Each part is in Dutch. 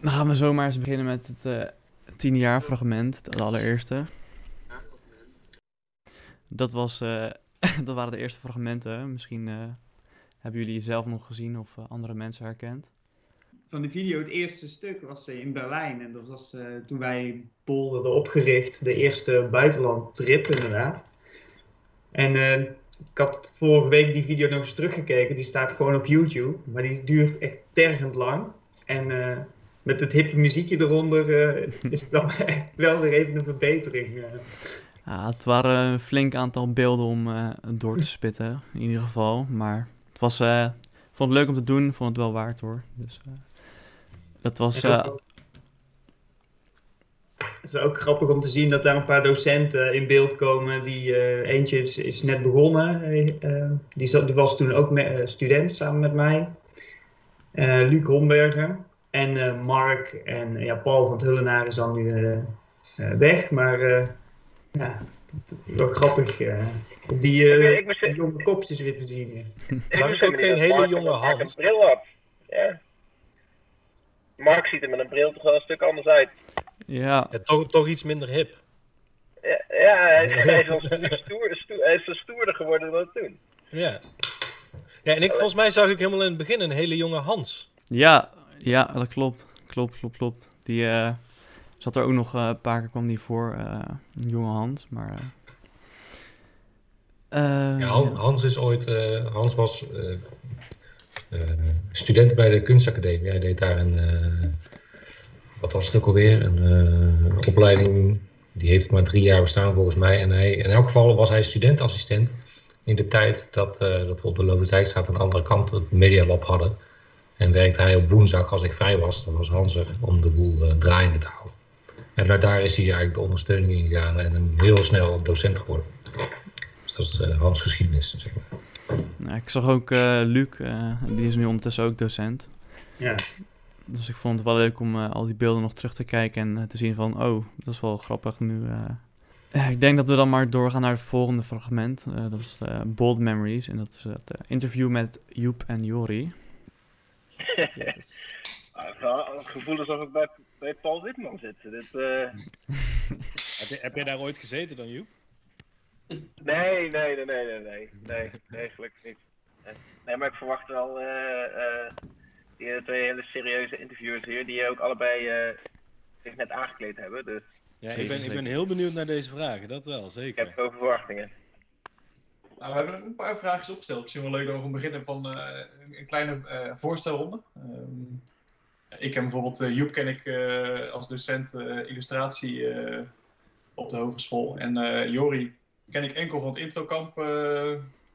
Dan gaan we zomaar eens beginnen met het uh, tiende jaar fragment, het allereerste. Dat, was, uh, dat waren de eerste fragmenten. Misschien uh, hebben jullie zelf nog gezien of andere mensen herkend. Van die video, het eerste stuk was in Berlijn. En dat was toen wij Bol opgericht, de eerste buitenlandtrip inderdaad. En ik had vorige week die video nog eens teruggekeken. Die staat gewoon op YouTube. Maar die duurt echt tergend lang. En met het hippe muziekje eronder uh, is het wel, wel weer even een verbetering. Uh. Ja, het waren een flink aantal beelden om door te spitten, in ieder geval. Maar het was, ik vond het leuk om te doen, vond het wel waard hoor. Dus, dat was het is ook grappig om te zien dat daar een paar docenten in beeld komen. Die, uh, eentje is, is, net begonnen. Uh, die, die, was toen ook me, student samen met mij. Luc Homberger. En Mark en ja, Paul van het Hullenaar is dan nu weg. Maar ja, wel grappig die jonge kopjes weer te zien. Zag ik ook geen hele jonge hand. een bril op. Ja. Mark ziet er met een bril toch wel een stuk anders uit. Ja. toch, toch iets minder hip. Ja, ja hij, is wel stoer, stoer, hij is stoerder geworden dan toen. Ja. Ja, en ik, volgens mij zag ik helemaal in het begin een hele jonge Hans. Ja, ja dat klopt. Klopt, klopt, klopt. Die uh, zat er ook nog uh, een paar keer kwam die voor, uh, een jonge Hans, maar... ja, Hans is ooit, Hans was student bij de kunstacademie. Hij deed daar een wat was het ook alweer? Een, opleiding, die heeft maar drie jaar bestaan volgens mij. En hij, in elk geval was hij studentassistent in de tijd dat, uh, dat we op de Lovendijkstraat aan de andere kant het Media Lab hadden. En werkte hij op woensdag, als ik vrij was, dan was Hans er om de boel uh, draaiende te houden. En naar daar is hij eigenlijk de ondersteuning in gegaan en een heel snel docent geworden. Dus dat is Hans geschiedenis, zeg maar. Nou, ik zag ook Luc, die is nu ondertussen ook docent. Ja. Dus ik vond het wel leuk om uh, al die beelden nog terug te kijken en uh, te zien van, oh, dat is wel grappig nu. Uh... ik denk dat we dan maar doorgaan naar het volgende fragment. dat is Bold Memories en dat is het interview met Joep en Jori. Yes. het gevoel alsof ik bij, bij Paul Witman zit. Dit, heb, heb jij daar ooit gezeten dan, Joep? Nee, nee, nee, nee, nee, nee, nee, nee gelukkig niet. Nee, maar ik verwacht wel die twee hele serieuze interviewers hier, die ook allebei uh, zich net aangekleed hebben. Dus... Ja, ik ben, ik ben heel benieuwd naar deze vragen, dat wel, zeker. Ik heb veel verwachtingen. Nou, we hebben een paar vragen opgesteld. Misschien wel leuk om te beginnen van uh, een kleine uh, voorstelronde. Um, ik ken bijvoorbeeld, uh, Joep ken ik als docent illustratie op de hogeschool. En Jori ken ik enkel van het introkamp.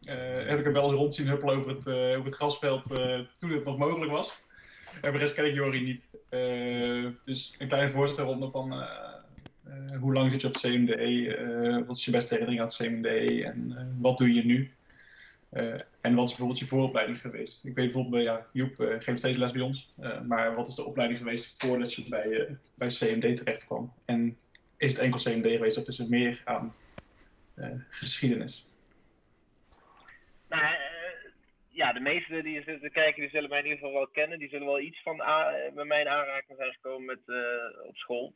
heb ik hem wel eens rond zien huppelen over het, het grasveld toen het nog mogelijk was. En de rest ken ik Jori niet. Uh, dus een kleine voorstelronde van uh, hoe lang zit je op het CMDE? wat is je beste herinnering aan het CMDE? En wat doe je nu? en wat is bijvoorbeeld je vooropleiding geweest? Ik weet bijvoorbeeld, ja, Joep geeft steeds les bij ons. maar wat is de opleiding geweest voordat je bij, bij CMD terecht kwam? En is het enkel CMD geweest of is er meer aan geschiedenis? Nou, ja, de meesten die zitten kijken, die zullen mij in ieder geval wel kennen. Die zullen wel iets van met mij in aanraking zijn gekomen met, op school.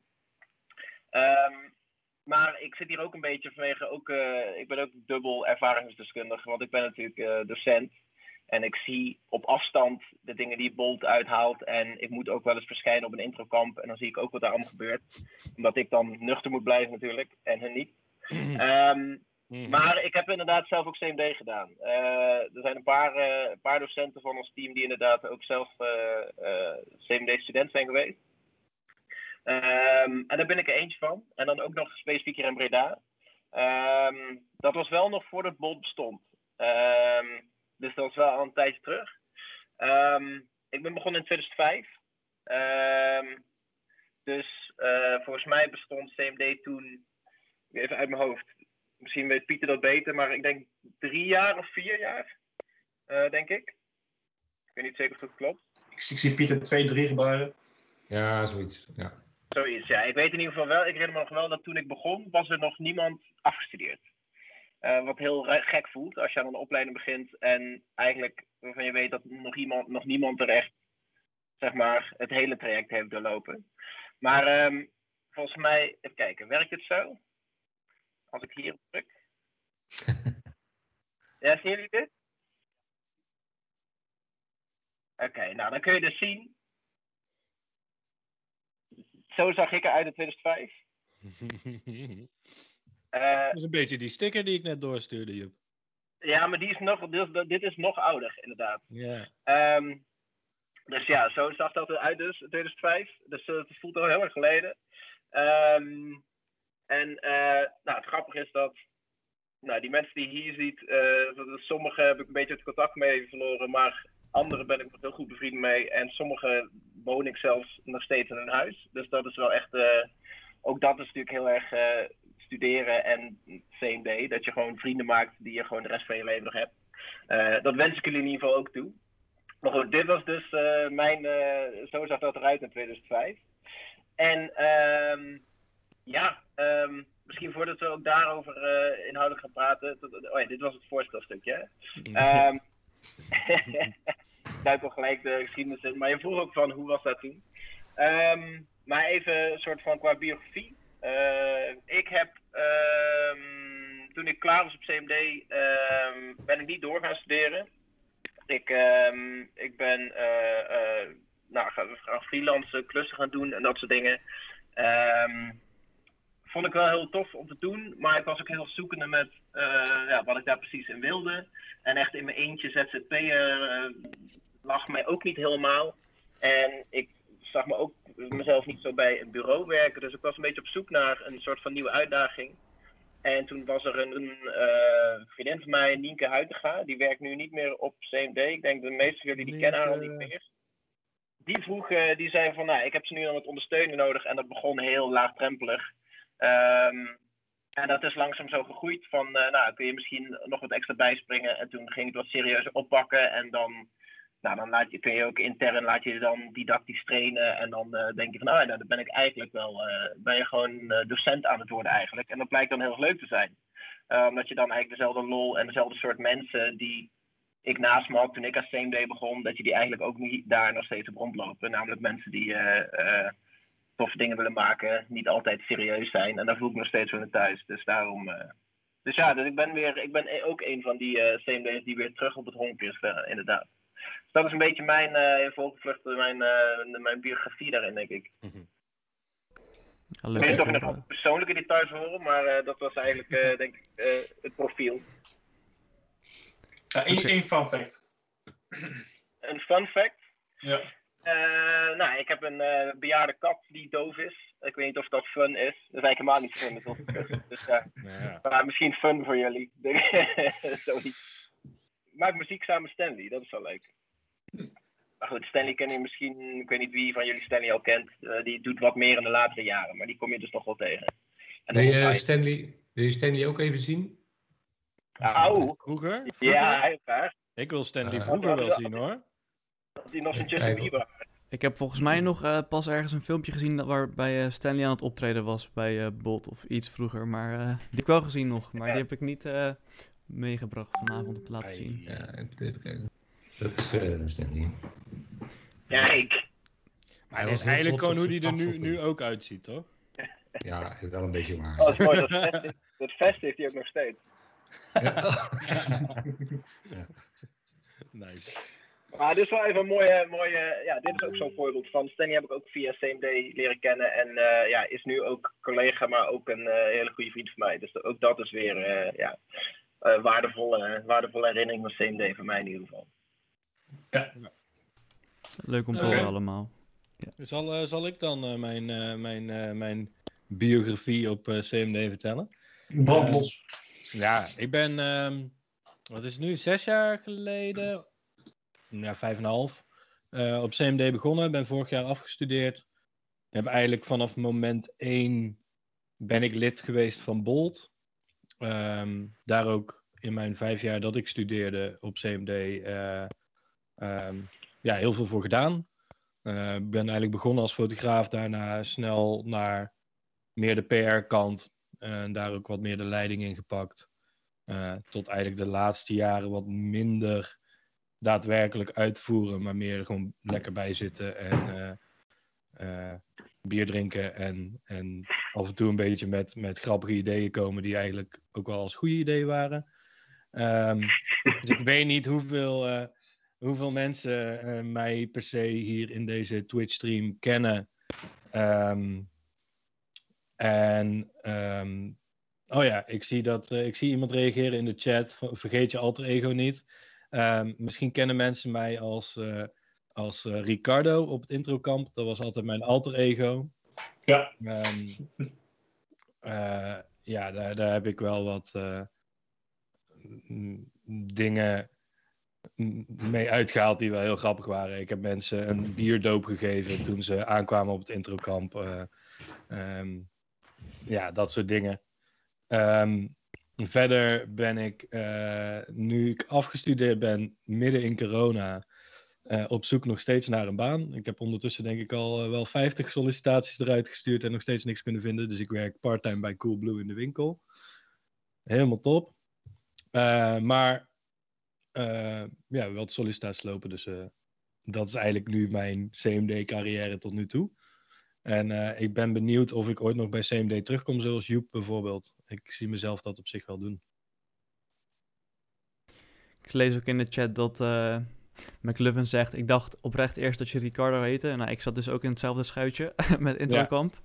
Um, maar ik zit hier ook een beetje vanwege, ook, uh, ik ben ook dubbel ervaringsdeskundige, want ik ben natuurlijk uh, docent. En ik zie op afstand de dingen die Bolt uithaalt. En ik moet ook wel eens verschijnen op een introkamp. En dan zie ik ook wat daar allemaal gebeurt. Omdat ik dan nuchter moet blijven natuurlijk. En hun niet. Um, Mhm. Maar ik heb inderdaad zelf ook CMD gedaan. Uh, er zijn een paar, uh, paar docenten van ons team die inderdaad ook zelf uh, CMD-student zijn geweest. Um, en daar ben ik er eentje van. En dan ook nog specifiek hier in Breda. Um, dat was wel nog voordat Bolt bestond. Um, dus dat was wel al een tijdje terug. ik ben begonnen in 2005. dus volgens mij bestond CMD toen, even uit mijn hoofd, misschien weet Pieter dat beter, maar ik denk drie jaar of vier jaar, uh, denk ik. Ik weet niet zeker of dat klopt. Ik, ik zie Pieter twee, drie gebaren. Ja, zoiets. Ja. Zoiets, ja. Ik weet in ieder geval wel, ik herinner me nog wel dat toen ik begon, was er nog niemand afgestudeerd. Uh, wat heel gek voelt als je aan een opleiding begint en eigenlijk waarvan je weet dat nog, iemand, nog niemand er echt zeg maar, het hele traject heeft doorlopen. Maar ehm, volgens mij, even kijken, werkt het zo? Als ik hier op druk. ja, zien jullie dit? Oké, nou dan kun je dus zien. Zo zag ik eruit in 2005. Eh, Dat is een beetje die sticker die ik net doorstuurde, Jup. ja, maar die is nog, dit, dit is nog ouder, inderdaad. Ja. Ehm, dus ja, zo zag dat eruit dus, 2005. Dus eh, het voelt al heel erg geleden. Ehm, en eh, nou, het grappige is dat nou, die mensen die je hier ziet, eh, dat is- sommige heb ik een beetje het contact mee verloren, maar andere ben ik nog heel goed bevriend mee. En sommige woon ik zelfs nog steeds in hun huis. Dus dat is wel echt, eh, ook dat is natuurlijk heel erg eh, studeren en CMD. Dat je gewoon vrienden maakt die je gewoon de rest van je leven nog hebt. Eh, dat wens ik jullie in ieder geval ook toe. Maar goed, dit was dus mijn, zo zag dat eruit in 2005. En ehm, ja, ehm, misschien voordat we ook daarover inhoudelijk gaan praten. tot- Oh ja, dit was het voorstelstukje. hè? Ehm ik duik al gelijk de geschiedenis in. Maar je vroeg ook van hoe was dat toen? Ehm, maar even een soort van qua biografie. Eh, ik heb ehm, toen ik klaar was op CMD, ehm, ben ik niet door gaan studeren. Ik, ehm, ik ben eh, eh, nou, gaan, freelance klussen gaan doen en dat soort dingen. Ehm, vond ik wel heel tof om te doen, maar ik was ook heel zoekende met eh, ja, wat ik daar precies in wilde. En echt in mijn eentje ZZP'er lag mij ook niet helemaal. En ik zag me ook mezelf niet zo bij een bureau werken, dus ik was een beetje op zoek naar een soort van nieuwe uitdaging. En toen was er een, een eh, vriendin van mij, Nienke Huitinga, die werkt nu niet meer op CMD. Ik denk de meeste van jullie die kennen haar al niet meer. Die vroeg, eh, die zei van, nou, ik heb ze nu aan het ondersteunen nodig. En dat begon heel laagdrempelig. Ehm, en dat is langzaam zo gegroeid van, eh, nou, kun je misschien nog wat extra bijspringen. En toen ging het wat serieuzer oppakken. En dan, nou, dan laat je, kun je ook intern laat je dan didactisch trainen. En dan eh, denk je van, ja, nou, dan ben ik eigenlijk wel, eh, ben je gewoon eh, docent aan het worden eigenlijk. En dat blijkt dan heel erg leuk te zijn. Omdat je dan eigenlijk dezelfde lol en dezelfde soort mensen die ik naast me had toen ik als CMD begon, dat je die eigenlijk ook niet daar nog steeds op rondlopen. Namelijk mensen die toffe dingen willen maken, niet altijd serieus zijn. En daar voel ik me nog steeds van thuis. Dus daarom. dus ja, dus ik ben, weer, ik ben ook een van die CMD's die weer terug op het honk is, inderdaad. Dus dat is een beetje mijn uh, in volgevlucht, mijn, eh, mijn biografie daarin, denk ik. Ja, Ik leuk. weet niet of eh, persoonlijke details horen, maar eh, dat was eigenlijk, eh, denk ik, eh, het profiel. Ja, één Oké. één fun fact. Een fun fact. Ja. Eh, nou, ik heb een eh, bejaarde kat die doof is. Ik weet niet of dat fun is. Dat is eigenlijk helemaal niet fun. Dat is wel- dus. Nou ja. maar misschien fun voor jullie. Zoiets. Ik maak muziek samen met Stanley, dat is wel leuk. Maar goed, Stanley ken je misschien, ik weet niet wie van jullie Stanley al kent. Eh, die doet wat meer in de laatste jaren, maar die kom je dus toch wel tegen. En Wil je, Stanley, wil je Stanley ook even zien? Auw, Vroeger? Vroeger? ja, heel graag. Ik wil Stanley Ja. vroeger wel zien hoor. Dat hij nog zijn Justin. Bieber. Ik heb volgens mij nog eh, pas ergens een filmpje gezien dat- waarbij eh, Stanley aan het optreden was bij eh Bolt of iets vroeger. Maar eh, die heb ik wel gezien nog, maar Ja. die heb ik niet eh, meegebracht vanavond om te laten zien. Ja, even kijken. Dat is eh, Stanley. Kijk. Maar Hij dat is eigenlijk gewoon hoe die er nu, nu ook uitziet, toch? Ja, wel een beetje waar. Oh, dat is mooi. Dat vest, heeft- dat vest heeft hij ook nog steeds. Nice. Maar dit is wel even een mooie, mooie ja, dit is ook zo'n voorbeeld van. Stanley heb ik ook via CMD leren kennen en eh, ja, is nu ook collega, maar ook een eh, hele goede vriend van mij. Dus ook dat is weer eh, ja, eh, waardevolle, waardevolle herinnering van CMD voor mij in ieder geval. Leuk om te horen allemaal. Zal, eh, zal ik dan eh, mijn, eh, mijn, eh, mijn biografie op CMD vertellen? Brandlos. Ja, ik ben, ehm, wat is het nu, zes jaar geleden, ja, vijf en een half, eh, op CMD begonnen. Ben vorig jaar afgestudeerd. Heb eigenlijk vanaf moment één ben ik lid geweest van Bolt. Ehm, daar ook in mijn vijf jaar dat ik studeerde op CMD eh, ehm, ja, heel veel voor gedaan. Eh, Ik ben eigenlijk begonnen als fotograaf, daarna snel naar meer de PR-kant. En daar ook wat meer de leiding in gepakt. Eh, tot eigenlijk de laatste jaren wat minder daadwerkelijk uitvoeren, maar meer gewoon lekker bij zitten en eh, eh, bier drinken en, en af en toe een beetje met, met grappige ideeën komen die eigenlijk ook wel als goede ideeën waren. Ehm, dus ik weet niet hoeveel, eh, hoeveel mensen eh, mij per se hier in deze Twitch-stream kennen. Ehm, en ehm, oh ja, ik zie, dat, eh, ik zie iemand reageren in de chat. Vergeet je alter ego niet. Ehm, misschien kennen mensen mij als, eh, als Ricardo op het introkamp. Dat was altijd mijn alter ego. Ja. Ja, daar, daar heb ik wel wat dingen mee uitgehaald die wel heel grappig waren. Ik heb mensen een bierdoop gegeven toen ze aankwamen op het introkamp. ehm, ja, dat soort dingen. Ehm, verder ben ik, eh, nu ik afgestudeerd ben, midden in corona, eh, op zoek nog steeds naar een baan. Ik heb ondertussen denk ik al wel 50 sollicitaties eruit gestuurd en nog steeds niks kunnen vinden. Dus ik werk parttime bij Coolblue in de winkel. Helemaal top. Maar ja, wel de sollicitaties lopen, dus eh, dat is eigenlijk nu mijn CMD-carrière tot nu toe. En eh, ik ben benieuwd of ik ooit nog bij CMD terugkom, zoals Joep bijvoorbeeld. Ik zie mezelf dat op zich wel doen. Ik lees ook in de chat dat eh McLuhan zegt... Ik dacht oprecht eerst dat je Ricardo heette. Nou, ik zat dus ook in hetzelfde schuitje met Introkamp.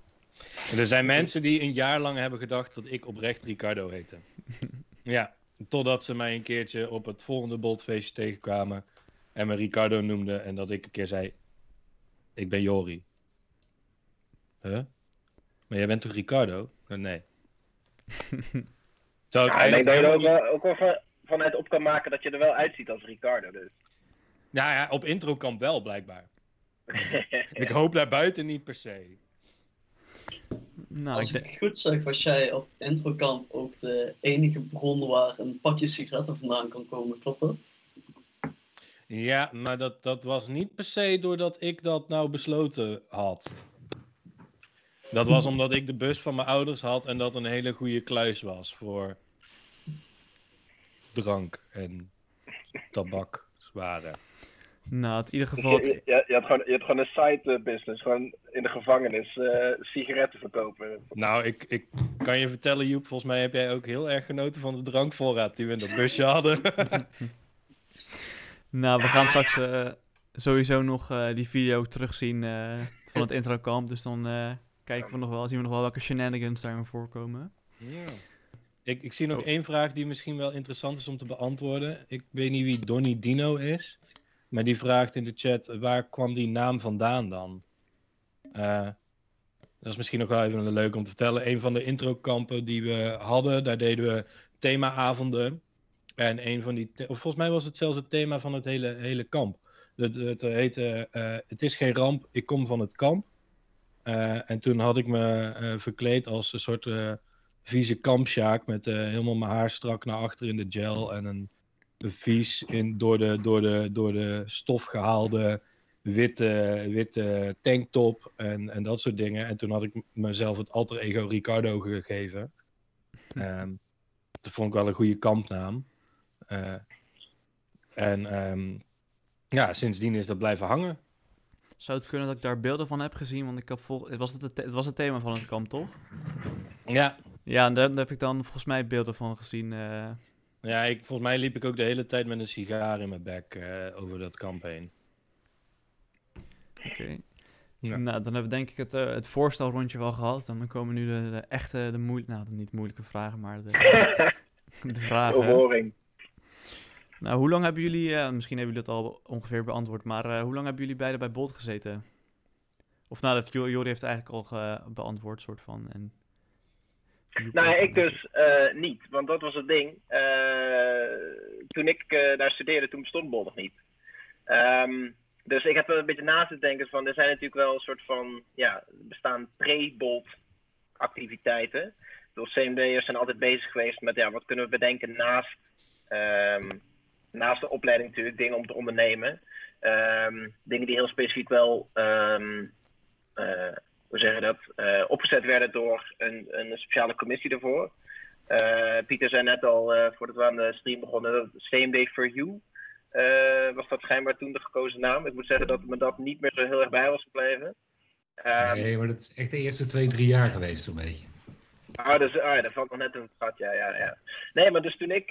En er zijn mensen die een jaar lang hebben gedacht dat ik oprecht Ricardo heette. ja, totdat ze mij een keertje op het volgende boltfeestje tegenkwamen en me Ricardo noemden en dat ik een keer zei, ik ben Jori. Huh? Maar jij bent toch Ricardo? Eh, Nee. Zou ik Ja, denk dat je er ook wel, ook wel van, vanuit op kan maken dat je er wel uitziet als Ricardo. Dus. Nou ja, op introkamp wel blijkbaar. Ik hoop daar buiten niet per se. Nou, Als ik ik goed zeg, was jij op introkamp ook de enige bron waar een pakje sigaretten vandaan kan komen, klopt dat? Ja, maar dat, dat was niet per se doordat ik dat nou besloten had. Dat was omdat ik de bus van mijn ouders had en dat een hele goede kluis was voor drank en tabak zware. Nou, in ieder geval... je, je, je, had gewoon, je had gewoon een side eh, business, gewoon in de gevangenis eh, sigaretten verkopen. Nou, ik, ik kan je vertellen, Joep, volgens mij heb jij ook heel erg genoten van de drankvoorraad die we in dat busje hadden. Nou, we gaan straks eh, sowieso nog eh, die video terugzien eh, van het introkamp. Dus dan eh, kijken we nog wel, zien we nog wel welke shenanigans daarin voorkomen. Ja. Ik, ik zie nog Oh. één vraag die misschien wel interessant is om te beantwoorden. Ik weet niet wie Donny Dino is, maar die vraagt in de chat: waar kwam die naam vandaan dan? Eh, dat is misschien nog wel even leuk om te vertellen. Een van de introkampen die we hadden, daar deden we themaavonden. En een van die, of volgens mij was het zelfs het thema van het hele, hele kamp. Het, het heette eh, Het is geen ramp, ik kom van het kamp. Eh, en toen had ik me verkleed als een soort vieze kampsjaak met helemaal mijn haar strak naar achter in de gel en een vies in, door, de, door, de, door de stof gehaalde witte, witte tanktop en, en dat soort dingen. En toen had ik mezelf het alter ego Ricardo gegeven. Ehm, dat vond ik wel een goede kampnaam. Eh, en ehm, ja, sindsdien is dat blijven hangen. Zou het kunnen dat ik daar beelden van heb gezien? Want ik heb vol... het, was het, het, het was het thema van het kamp, toch? Ja, Ja, en daar, daar heb ik dan volgens mij beelden van gezien. eh. Ja ik, volgens mij liep ik ook de hele tijd met een sigaar in mijn bek eh, over dat kamp heen. Oké. Ja. Nou, dan hebben we denk ik het, eh, het voorstelrondje wel gehad. En dan komen nu de, de echte, de moeilijke, nou niet moeilijke vragen, maar de, de vragen. Overhoring. Nou, hoe lang hebben jullie, eh, misschien hebben jullie het al ongeveer beantwoord, maar eh, hoe lang hebben jullie beiden bij Bolt gezeten? Of nou, dat Jo- Jori heeft het eigenlijk al beantwoord, soort van. En... Nou, ik dus eh, niet, want dat was het ding. Eh, toen ik eh, daar studeerde, toen bestond Bol nog niet. Ehm, dus ik heb een beetje na te denken van, er zijn natuurlijk wel een soort van, ja, er bestaan pre-Bolt activiteiten. Dus CMD'ers zijn altijd bezig geweest met, ja, wat kunnen we bedenken naast, ehm, naast de opleiding natuurlijk, dingen om te ondernemen. Ehm, dingen die heel specifiek wel hoe zeg je dat, eh, opgezet werden door een, een speciale commissie daarvoor. Eh, Pieter zei net al, eh, voordat we aan de stream begonnen, dat CMD for You. was dat schijnbaar toen de gekozen naam. Ik moet zeggen dat me dat niet meer zo heel erg bij was gebleven. Ehm, Nee, maar dat is echt de eerste twee, drie jaar geweest, zo'n beetje. Ah, dus, ah, dat valt nog net in het gat, ja, ja, ja. Nee, maar dus toen ik,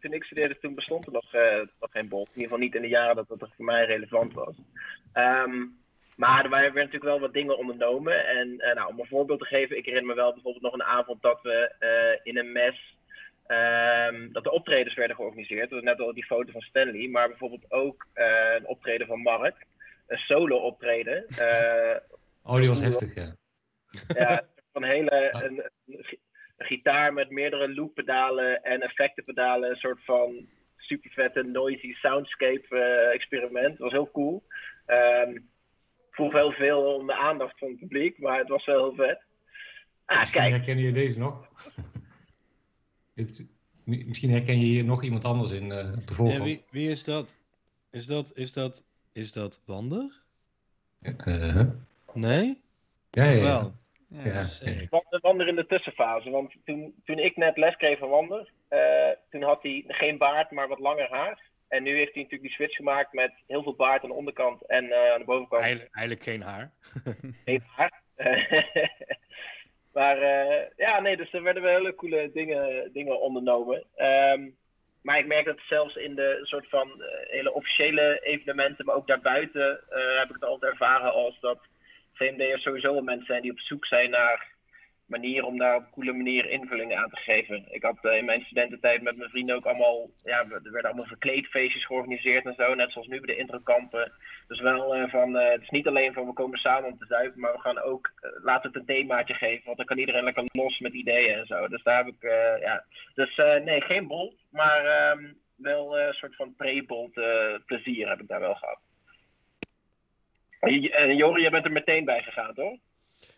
toen ik studeerde, toen bestond er nog, nog geen bot. In ieder geval niet in de jaren dat dat voor mij relevant was. Ehm, maar er werden natuurlijk wel wat dingen ondernomen. En eh, nou, om een voorbeeld te geven, ik herinner me wel bijvoorbeeld nog een avond dat we eh, in een mes, ehm, dat de optredens werden georganiseerd. Dat was net al die foto van Stanley, maar bijvoorbeeld ook eh, een optreden van Mark. Een solo optreden. Oh, die was heftig, ja. ja, van hele, een, een gi- een gitaar met meerdere looppedalen en effectenpedalen. Een soort van super vette noisy soundscape experiment. Het was heel cool. Ehm vroeg heel veel om de aandacht van het publiek, maar het was wel heel vet. Ah, Misschien kijk, herkennen jullie deze nog? Het- misschien herken je hier nog iemand anders in eh, op de Ja, voorkant. wie, wie is dat? Is dat, is dat, is dat Wander? Eh, huh? Nee? ja, ja, ja. Wel. Ja. Ja, zeker. ja. Wander, Wander in de tussenfase. Want toen, toen ik net les kreeg van Wander, eh, toen had hij geen baard, maar wat langer haar. En nu heeft hij natuurlijk die switch gemaakt met heel veel baard aan de onderkant en eh, aan de bovenkant Eigenlijk, eigenlijk geen haar. geen haar. maar eh, ja, nee, dus er werden wel hele coole dingen, dingen ondernomen. Ehm, maar ik merk dat zelfs in de soort van eh, hele officiële evenementen, maar ook daarbuiten, heb ik het altijd ervaren als dat VMD'ers sowieso wel mensen zijn die op zoek zijn naar manieren om daar op een coole manier invulling aan te geven. Ik had eh, in mijn studententijd met mijn vrienden ook allemaal, ja, er werden allemaal verkleedfeestjes georganiseerd en zo, net zoals nu bij de introkampen. Dus wel eh, van, eh, het is niet alleen van we komen samen om te zuipen, maar we gaan ook, laten het een themaatje geven, want dan kan iedereen lekker los met ideeën en zo. Dus daar heb ik, ja. Dus nee, geen bolt, maar ehm, wel een soort van pre-bolt plezier heb ik daar wel gehad. En Jori, jij bent er meteen bij gegaan, toch?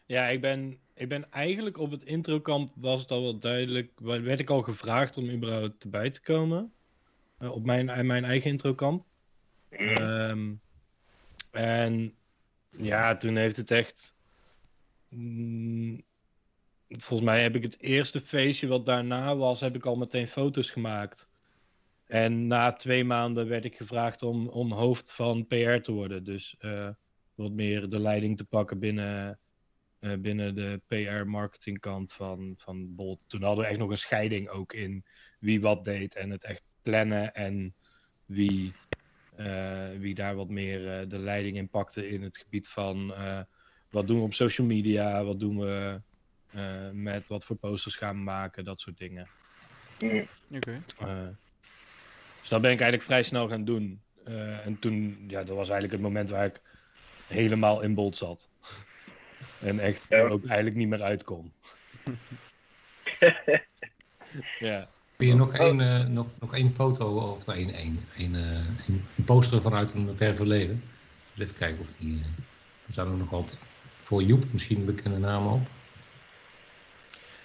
Ja, ik ben, ik ben eigenlijk op het introkamp was het al wel duidelijk. Werd ik al gevraagd om überhaupt erbij te komen. Eh, op mijn, mijn eigen introkamp. Ehm, en ja, toen heeft het echt. mm, volgens mij heb ik het eerste feestje wat daarna was, heb ik al meteen foto's gemaakt. En na twee maanden werd ik gevraagd om, om hoofd van PR te worden. Dus eh, wat meer de leiding te pakken binnen, eh, binnen de PR-marketingkant van, van Bolt. Toen hadden we echt nog een scheiding ook in wie wat deed en het echt plannen en wie, eh, wie daar wat meer eh, de leiding in pakte in het gebied van wat doen we op social media, wat doen we met wat voor posters gaan we maken, dat soort dingen. Oké. Eh, dus dat ben ik eigenlijk vrij snel gaan doen. En toen, ja, dat was eigenlijk het moment waar ik helemaal in Bolt zat. En echt Ja. er ook eigenlijk niet meer uit kon. ja. Heb je nog één, eh, nog, nog één foto, of één, één, één, eh, poster vanuit een ver verleden? Dus even kijken of die... eh, er staan ook nog wat voor Joep, misschien bekende namen op.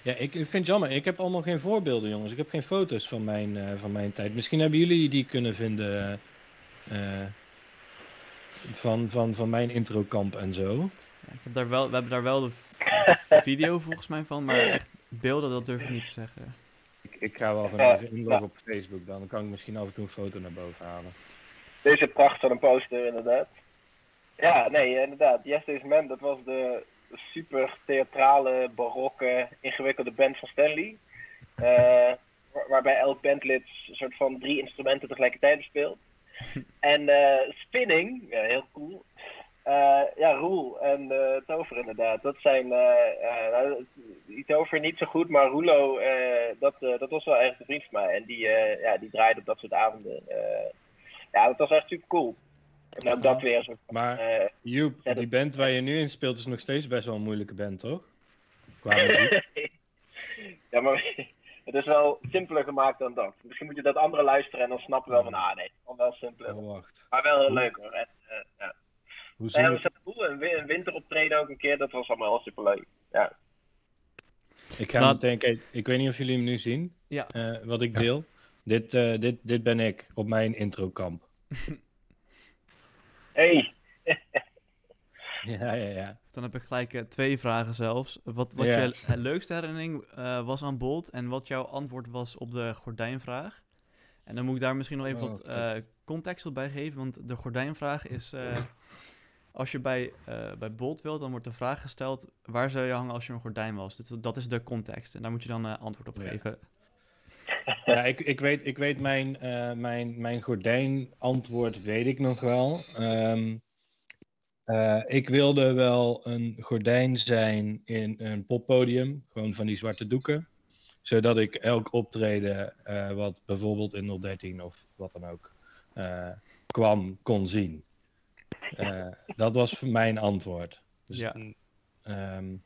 Ja, ik, ik vind het jammer. Ik heb allemaal geen voorbeelden, jongens. Ik heb geen foto's van mijn, eh, van mijn tijd. Misschien hebben jullie die kunnen vinden eh, van, van, van mijn introkamp en zo. Ik heb daar wel, we hebben daar wel de video volgens mij van, maar echt beelden, dat durf ik niet te zeggen. Ik, ik ga wel gewoon even inloggen op Facebook. Dan kan ik misschien af en toe een foto naar boven halen. Deze pracht van een poster, inderdaad. Ja, nee, inderdaad. Yes This Man, dat was de super theatrale, barokke, ingewikkelde band van Stanley. Eh, waar- waarbij elk bandlid een soort van drie instrumenten tegelijkertijd bespeelt. En eh, Spinning, ja, heel cool. Eh, ja, Roel en eh, Tover inderdaad. Dat zijn, die Tover niet zo goed, maar Roelo, dat, dat was wel echt een vriend van mij. En die, ja, die draaide op dat soort avonden. Ja, dat was echt super cool. En ook dat weer van, Maar Joep, die band waar je nu in speelt is nog steeds best wel een moeilijke band, toch? Qua muziek. ja, maar het is wel simpeler gemaakt dan dat. Misschien moet je dat andere luisteren en dan snappen we wel van, ah nee, wel simpeler. Oh, wacht. Maar wel heel leuk hoor. En, ja. Hoe Ja, zie dat was cool. Een, wi- een winteroptreden ook een keer, dat was allemaal heel superleuk. Ja. Ik ga Laat- meteen kijken. Ik weet niet of jullie hem nu zien. Ja. eh, wat ik deel. Dit, eh, dit, dit ben ik op mijn introkamp. Hey, Ja, ja, ja. Dan heb ik gelijk eh, twee vragen zelfs. Wat, wat Ja. je leukste herinnering eh, was aan Bolt en wat jouw antwoord was op de gordijnvraag. En dan moet ik daar misschien nog even Oh, wat eh, context op bij geven, want de gordijnvraag is... als je bij, eh, bij Bolt wilt, dan wordt de vraag gesteld... waar zou je hangen als je een gordijn was? Dus dat is de context en daar moet je dan eh, antwoord op Ja. geven. Ja, ik, ik weet, ik weet mijn, eh, mijn, mijn gordijnantwoord weet ik nog wel. Ehm, eh, ik wilde wel een gordijn zijn in een poppodium, gewoon van die zwarte doeken. Zodat ik elk optreden, wat bijvoorbeeld in 013 of wat dan ook kwam, kon zien. Eh, dat was mijn antwoord. Dus, Ja. ehm,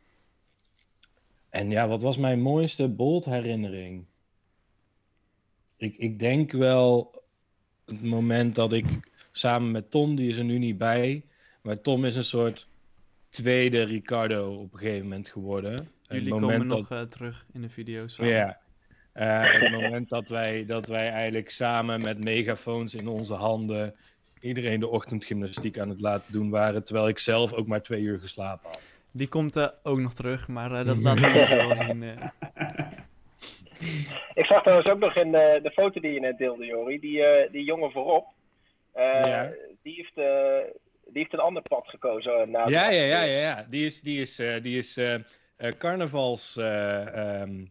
en ja, wat was mijn mooiste Bolt herinnering? Ik, ik denk wel het moment dat ik samen met Tom, die is er nu niet bij, maar Tom is een soort tweede Ricardo op een gegeven moment geworden. Jullie komen moment nog dat, eh, terug in de video's. ja. Eh, het moment dat wij, dat wij eigenlijk samen met megafoons in onze handen iedereen de ochtendgymnastiek aan het laten doen waren, terwijl ik zelf ook maar twee uur geslapen had. Die komt eh, ook nog terug, maar eh, dat laten we zo wel zien. eh. Ik zag trouwens ook nog in de, de foto die je net deelde, Jori, die, eh, die jongen voorop. eh, Ja. die, heeft, eh, die heeft een ander pad gekozen. na de- Ja, ja, ja, ja, ja. Die is, die is, eh, die is eh, eh, carnavals. eh, ehm,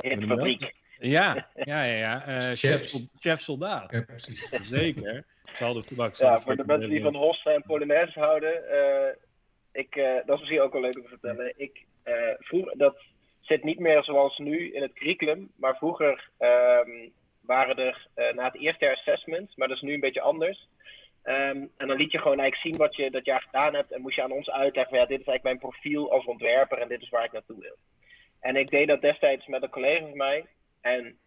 In de fabriek. ja, ja, ja, ja. eh, chef, chef soldaat. Ja, precies. Zeker. Ik zal de voetbak Ja, voor de mensen die van hossen en polonaise houden. eh, ik, eh, dat is misschien ook wel leuk om te vertellen. Ik, eh, vroeger, dat zit niet meer zoals nu in het curriculum. Maar vroeger ehm, waren er na het eerste jaar assessments. Maar dat is nu een beetje anders. Ehm, en dan liet je gewoon eigenlijk zien wat je dat jaar gedaan hebt. En moest je aan ons uitleggen ja, dit is eigenlijk mijn profiel als ontwerper. En dit is waar ik naartoe wil. En ik deed dat destijds met een collega van mij. En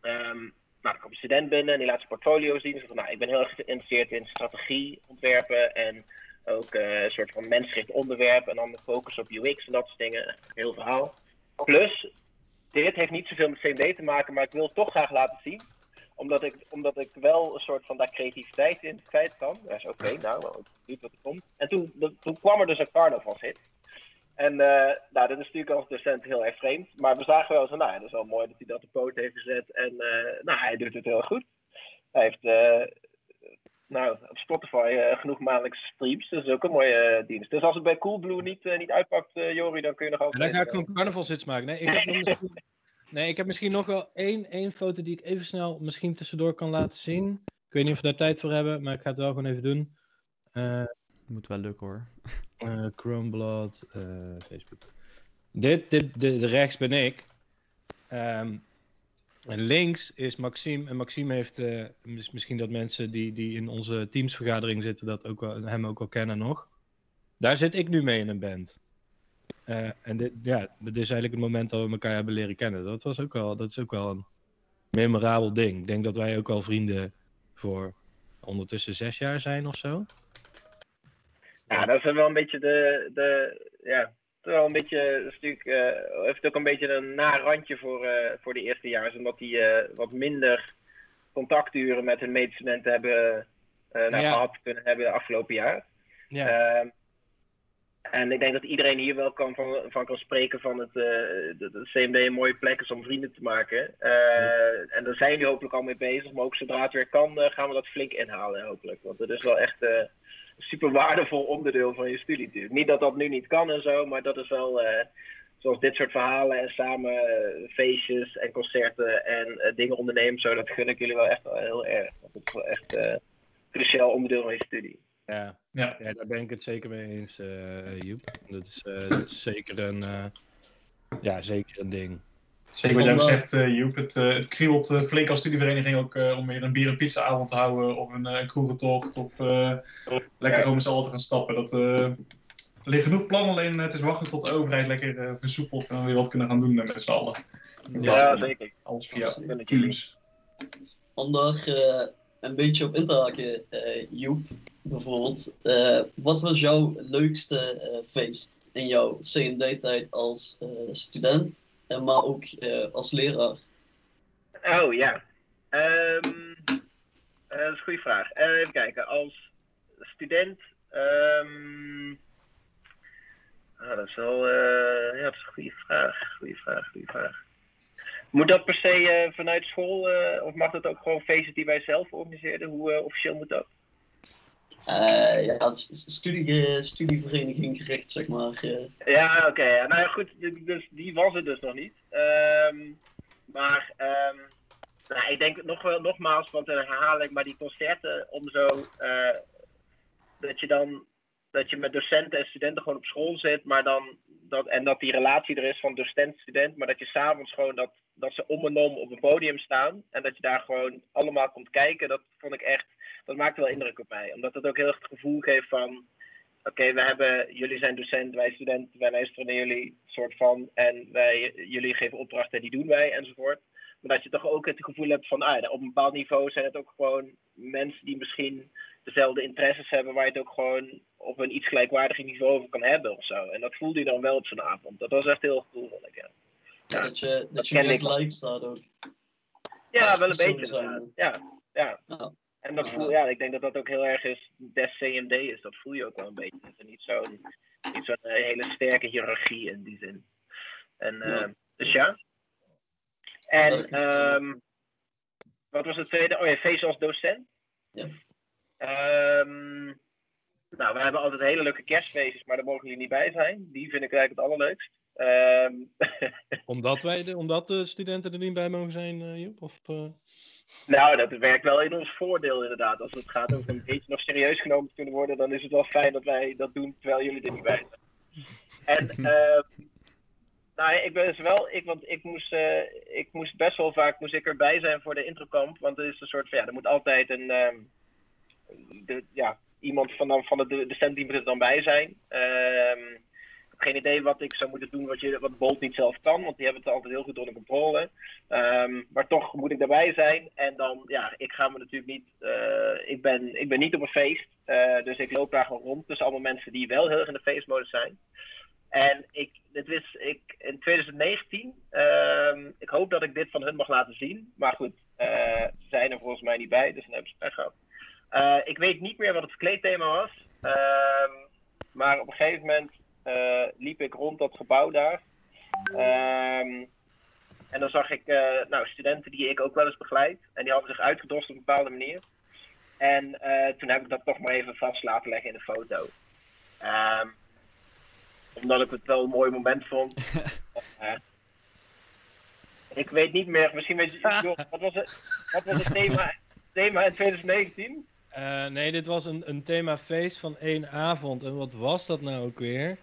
ehm, nou, dan komt een student binnen en die laat zijn portfolio zien. Van, nou, ik ben heel erg geïnteresseerd in strategie ontwerpen en ook eh, een soort van mensgericht onderwerp en dan de focus op UX en dat soort dingen. Heel verhaal. Plus, dit heeft niet zoveel met CMD te maken, maar ik wil het toch graag laten zien. Omdat ik, omdat ik wel een soort van daar creativiteit in kwijt kan. Ja, is oké, nou, wel benieuwd wat er komt. En toen, de- toen kwam er dus een carnavalshit. En eh, nou, dat is natuurlijk als docent heel erg vreemd. Maar we zagen wel zo, nou, dat is wel mooi dat hij dat op poot heeft gezet. En eh, nou, hij doet het heel goed. Hij heeft eh, nou, op Spotify genoeg maandelijkse streams. Dus dat is ook een mooie dienst. Dus als het bij Coolblue niet, niet uitpakt, Jori, dan kun je nog En altijd... dan ga ik gewoon carnavalshits maken. Nee, ik heb, nog misschien, nee, ik heb misschien nog wel één, één foto die ik even snel misschien tussendoor kan laten zien. Ik weet niet of we daar tijd voor hebben, maar ik ga het wel gewoon even doen. Moet wel lukken hoor. eh Chromeblad, eh, Facebook. Dit, dit, de, rechts ben ik. Ehm, en links is Maxime. En Maxime heeft, eh, mis- misschien dat mensen die, die in onze teamsvergadering zitten, dat ook wel, hem ook al kennen nog. Daar zit ik nu mee in een band. Eh, en dit, ja, dit is eigenlijk het moment dat we elkaar hebben leren kennen. Dat, was ook wel, dat is ook wel een memorabel ding. Ik denk dat wij ook al vrienden voor ondertussen zes jaar zijn of zo. Ja, dat is wel een beetje de. de ja, wel een beetje. Dat is natuurlijk, eh, heeft ook een beetje een na randje voor, eh, voor de eerstejaars. Omdat die eh, wat minder contacturen met hun medestudenten hebben nou, Ja. gehad kunnen hebben afgelopen jaar. Ja, Ehm, en ik denk dat iedereen hier wel kan van, van kan spreken van het, dat het CMD een mooie plek is om vrienden te maken. En daar zijn jullie hopelijk al mee bezig. Maar ook zodra het weer kan, gaan we dat flink inhalen hopelijk. Want het is wel echt super waardevol onderdeel van je studie natuurlijk. Niet dat dat nu niet kan en zo, maar dat is wel... eh, Zoals dit soort verhalen en samen eh, feestjes en concerten en eh, dingen ondernemen, zo, dat gun ik jullie wel echt wel heel erg. Het is wel echt eh, een cruciaal onderdeel van je studie. ja. Ja. Ja, daar ben ik het zeker mee eens, eh Joep. Dat is, eh, dat is zeker een, eh, ja, zeker een ding. Zeker wat jij ook Vandaag- zegt, eh, Joep. Het, eh, het kriebelt eh, flink als studievereniging ook eh, om weer een bier- en pizzaavond te houden. Of een, eh, een kroegentocht. Of eh, lekker gewoon met z'n allen te gaan stappen. Dat, eh, er liggen genoeg plannen, alleen het is wachten tot de overheid lekker eh, versoepelt. En we weer wat kunnen gaan doen met z'n allen. Ja, zeker. Alles via Teams. Om daar eh, een beetje op in te haken, eh, Joep, bijvoorbeeld. eh, wat was jouw leukste eh, feest in jouw CMD-tijd als eh, student, en maar ook eh, als leraar? Oh ja. Ehm, eh, dat is een goede vraag. Eh, even kijken. Als student. ehm, ah, dat is wel. eh, ja, dat is een goede vraag. Goede vraag, goede vraag. Moet dat per se eh, vanuit school, eh, of mag dat ook gewoon feesten die wij zelf organiseren? Hoe eh, officieel moet dat? Eh, ja, studie, studievereniging gericht, zeg maar. eh. Ja, oké. Nou ja, goed, dus die was het dus nog niet. Ehm, maar ehm, nou, ik denk nog nogmaals, want dan herhaal ik, maar die concerten om zo, eh, dat je dan, dat je met docenten en studenten gewoon op school zit, maar dan, dat, en dat die relatie er is van docent-student, maar dat je s'avonds gewoon, dat, dat ze om en om op een podium staan en dat je daar gewoon allemaal komt kijken, dat vond ik echt, dat maakte wel indruk op mij. Omdat het ook heel erg het gevoel geeft van, oké, we hebben, jullie zijn docent, wij studenten, wij luisteren naar jullie, soort van, en wij, jullie geven opdrachten, die doen wij, enzovoort. Maar dat je toch ook het gevoel hebt van, ah, op een bepaald niveau zijn het ook gewoon mensen die misschien dezelfde interesses hebben, waar je het ook gewoon op een iets gelijkwaardig niveau over kan hebben of zo. En dat voelde je dan wel op zo'n avond. Dat was echt heel cool, vond ik, ja. Ja, dat je, dat dat je meer live staat ook. Ja, wel een beetje zijn. Ja, ja. Ja. En dat voel, ja, ik denk dat dat ook heel erg is, des CMD is, dat voel je ook wel een beetje. Dat er niet zo'n eh, hele sterke hiërarchie in die zin. En, Ja. eh, dus ja. En, ehm wat was het tweede? Oh ja, feest als docent. Ja. Ehm, nou, we hebben altijd hele leuke kerstfeestjes, maar daar mogen jullie niet bij zijn. Die vind ik eigenlijk het allerleukst. Ehm, Omdat, wij de, omdat de studenten er niet bij mogen zijn, eh, Joep? Of, eh? Nou, dat werkt wel in ons voordeel inderdaad. Als het gaat over een beetje nog serieus genomen te kunnen worden, dan is het wel fijn dat wij dat doen terwijl jullie er niet bij zijn. En eh, nou, ik ben dus wel, ik, want ik moest, eh, ik moest best wel vaak moest ik erbij zijn voor de introcamp, want er is een soort van, ja, er moet altijd een, ehm, de, ja, iemand van, van de docent die moet er dan bij zijn. Ehm, ik heb geen idee wat ik zou moeten doen wat, je, wat Bolt niet zelf kan, want die hebben het altijd heel goed onder controle. Ehm, maar toch moet ik daarbij zijn. En dan, ja, ik ga me natuurlijk niet. eh, ik, ben, ik ben niet op een feest. eh, dus ik loop daar gewoon rond tussen allemaal mensen die wel heel erg in de feestmodus zijn. En ik, dit is, ik, in 2019, ehm, ik hoop dat ik dit van hun mag laten zien. Maar goed, eh, ze zijn er volgens mij niet bij, dus dan hebben ze pech gehad. Eh, ik weet niet meer wat het verkleedthema was. Ehm, maar op een gegeven moment eh, liep ik rond dat gebouw daar. Ehm, en dan zag ik eh, nou, studenten die ik ook wel eens begeleid. En die hadden zich uitgedost op een bepaalde manier. En toen heb ik dat toch maar even vast laten leggen in een foto. Ehm, omdat ik het wel een mooi moment vond. Ik weet niet meer, misschien weet je, joh, wat was het, wat was het thema, thema in 2019? Eh, nee, dit was een, een themafeest van één avond. En wat was dat nou ook weer?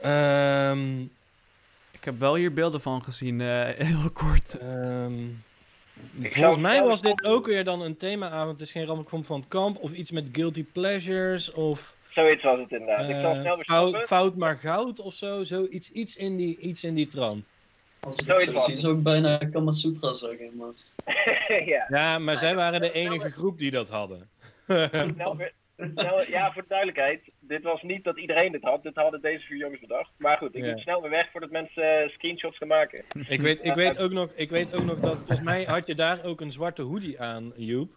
Ehm, Ik heb wel hier beelden van gezien, eh, heel kort. ehm, volgens mij was dit ook weer dan een themaavond. Het is geen ramp van het kamp. Of iets met guilty pleasures. Of Zoiets was het inderdaad. ik zal eh, snel weer fout, fout maar goud of zo. Zoiets iets in die, iets in die trant. Als ik het zo zie, het. zou ik bijna Kamasutra zeggen. Maar ja, Ja, maar zij waren de enige groep die dat hadden. weer- snel- ja, voor de duidelijkheid. Dit was niet dat iedereen dit had. Dit hadden deze vier jongens bedacht. Maar goed, ik Ja. moet snel weer weg voordat mensen eh, screenshots gaan maken. Ik weet, ik, weet ook nog, ik weet ook nog dat, volgens mij had je daar ook een zwarte hoodie aan, Joep.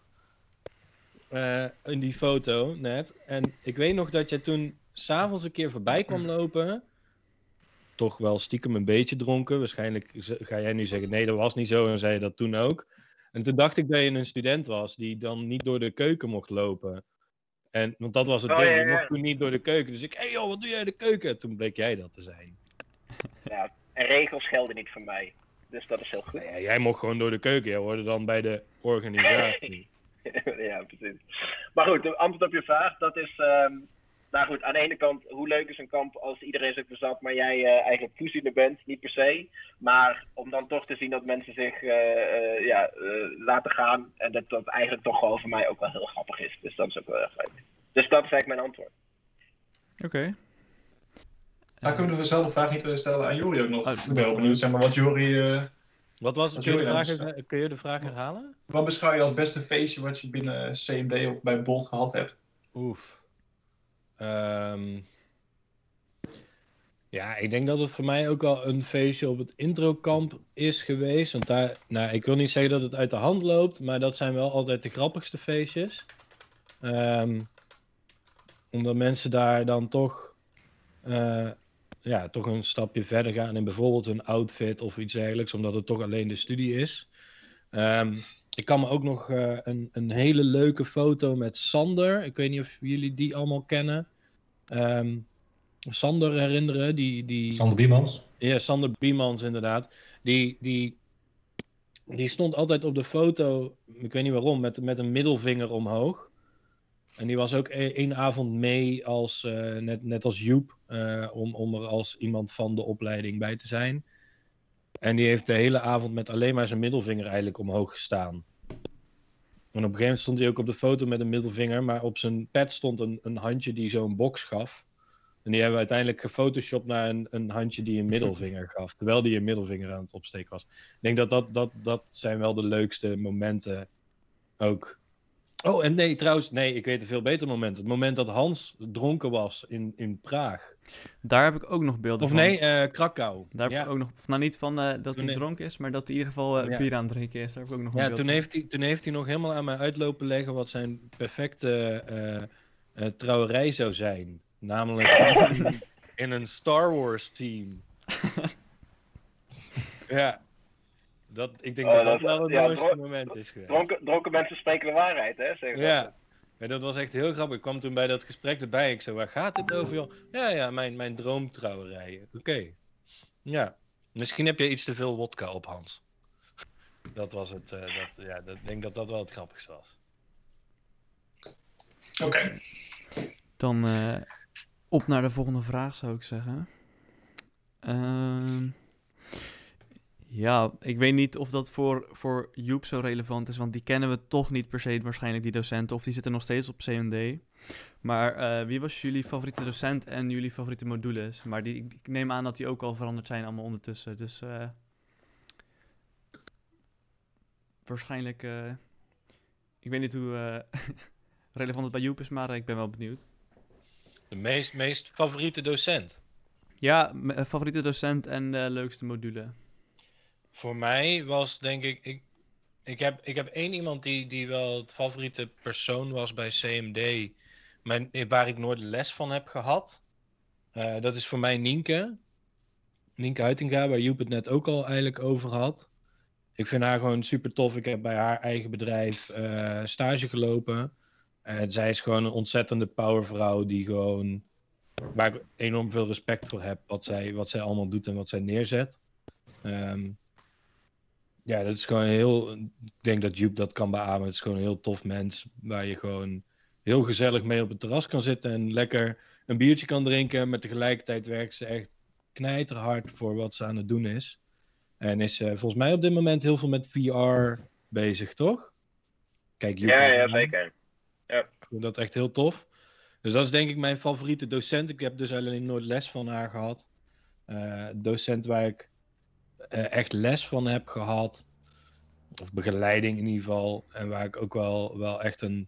Eh, in die foto net. En ik weet nog dat jij toen s'avonds een keer voorbij kwam lopen. Toch wel stiekem een beetje dronken. Waarschijnlijk ga jij nu zeggen, nee dat was niet zo. En zei je dat toen ook. En toen dacht ik dat je een student was die dan niet door de keuken mocht lopen. En, want dat was het Oh, ding, je ja. mocht toen niet door de keuken. Dus ik, hé hey joh, wat doe jij in de keuken? Toen bleek jij dat te zijn. Ja, en regels gelden niet voor mij. Dus dat is heel goed. Nou ja, jij mocht gewoon door de keuken. Jij hoorde dan bij de organisatie. ja, precies. Maar goed, de antwoord op je vraag, dat is... ehm, nou goed, aan de ene kant, hoe leuk is een kamp als iedereen zich verzat, maar jij eh, eigenlijk toeziener bent? Niet per se. Maar om dan toch te zien dat mensen zich eh, eh, ja, laten gaan en dat dat eigenlijk toch gewoon voor mij ook wel heel grappig is. Dus dat is ook wel erg leuk. Dus dat is eigenlijk mijn antwoord. Oké. Nou, kunnen we dezelfde vraag niet stellen aan Jori ook nog? Oh, ik ben wel benieuwd, zeg maar, wat Jori... eh, Wat was Wat kun je, de vraag, dan? kun je de vraag herhalen? wat beschouw je als beste feestje wat je binnen CMD of bij Bolt gehad hebt? Oef. Ehm, ja, ik denk dat het voor mij ook wel een feestje op het introkamp is geweest. Want daar, nou, ik wil niet zeggen dat het uit de hand loopt, maar dat zijn wel altijd de grappigste feestjes. Ehm, omdat mensen daar dan toch eh, ja, toch een stapje verder gaan in bijvoorbeeld een outfit of iets dergelijks, omdat het toch alleen de studie is. Ehm, ik kan me ook nog eh, een, een hele leuke foto met Sander. Ik weet niet of jullie die allemaal kennen. Ehm, Sander herinneren, die, die, Sander Biemans. ja, Sander Biemans inderdaad. Die, die, die stond altijd op de foto, ik weet niet waarom, met, met een middelvinger omhoog. En die was ook e- één avond mee, als, eh, net, net als Joep, eh, om, om er als iemand van de opleiding bij te zijn. En die heeft de hele avond met alleen maar zijn middelvinger eigenlijk omhoog gestaan. En op een gegeven moment stond hij ook op de foto met een middelvinger, maar op zijn pad stond een, een handje die zo'n box gaf. En die hebben we uiteindelijk gefotoshopt naar een, een handje die een middelvinger gaf. Terwijl die een middelvinger aan het opsteken was. Ik denk dat dat, dat dat zijn wel de leukste momenten ook. Oh, en nee, trouwens, nee, ik weet een veel beter moment. Het moment dat Hans dronken was in, in Praag. Daar heb ik ook nog beelden Of van. nee, eh, Krakau. Daar heb ik ook nog, nou niet van eh, dat Toen hij dronken is, maar dat hij in ieder geval eh, Ja. bier aan het drinken is. Daar heb ik ook nog een Ja, beeld toen van. heeft, hij, toen heeft hij nog helemaal aan mij uitlopen leggen wat zijn perfecte trouwerij zou zijn. Namelijk in, in een Star Wars team. ja. Dat, ik denk Oh, dat dat- dat wel het ja, mooiste moment is geweest. Dronken, dronken mensen spreken de waarheid, hè? Zeggen ze Ja. ja, dat was echt heel grappig. Ik kwam toen bij dat gesprek erbij. Ik zei, waar gaat dit over, joh? Ja, ja, mijn, mijn droomtrouwerij. Oké. Ja. Misschien heb je iets te veel wodka op, Hans. Dat was het. eh, dat, ja, dat, ik denk dat dat wel het grappigste was. Oké. Dan eh, op naar de volgende vraag, zou ik zeggen. Ehm, ja, ik weet niet of dat voor, voor Joep zo relevant is, want die kennen we toch niet per se waarschijnlijk, die docenten. Of die zitten nog steeds op CMD. Maar eh, wie was jullie favoriete docent en jullie favoriete modules? Maar die, ik neem aan dat die ook al veranderd zijn allemaal ondertussen. Dus eh, waarschijnlijk, eh, ik weet niet hoe relevant het bij Joep is, maar ik ben wel benieuwd. De meest, meest favoriete docent. Ja, favoriete docent en de leukste module. Voor mij was denk ik. Ik, ik, heb, ik heb één iemand die, die wel het favoriete persoon was bij CMD. Maar waar ik nooit les van heb gehad. Eh, dat is voor mij Nienke. Nienke Huitinga, waar Joep het net ook al eigenlijk over had. Ik vind haar gewoon super tof. Ik heb bij haar eigen bedrijf eh, stage gelopen. En zij is gewoon een ontzettende powervrouw die gewoon. Waar ik enorm veel respect voor heb. Wat zij, wat zij allemaal doet en wat zij neerzet. Ehm, ja, dat is gewoon heel. Ik denk dat Joep dat kan beamen. Het is gewoon een heel tof mens. Waar je gewoon heel gezellig mee op het terras kan zitten. En lekker een biertje kan drinken. Maar tegelijkertijd werkt ze echt knijterhard voor wat ze aan het doen is. En is eh, volgens mij op dit moment heel veel met VR bezig, toch? Kijk, Joep Ja, ja, zeker. Ik vind dat echt heel tof. Dus dat is denk ik mijn favoriete docent. Ik heb dus alleen nooit les van haar gehad. Eh, docent waar ik echt les van heb gehad. Of begeleiding in ieder geval. En waar ik ook wel, wel echt een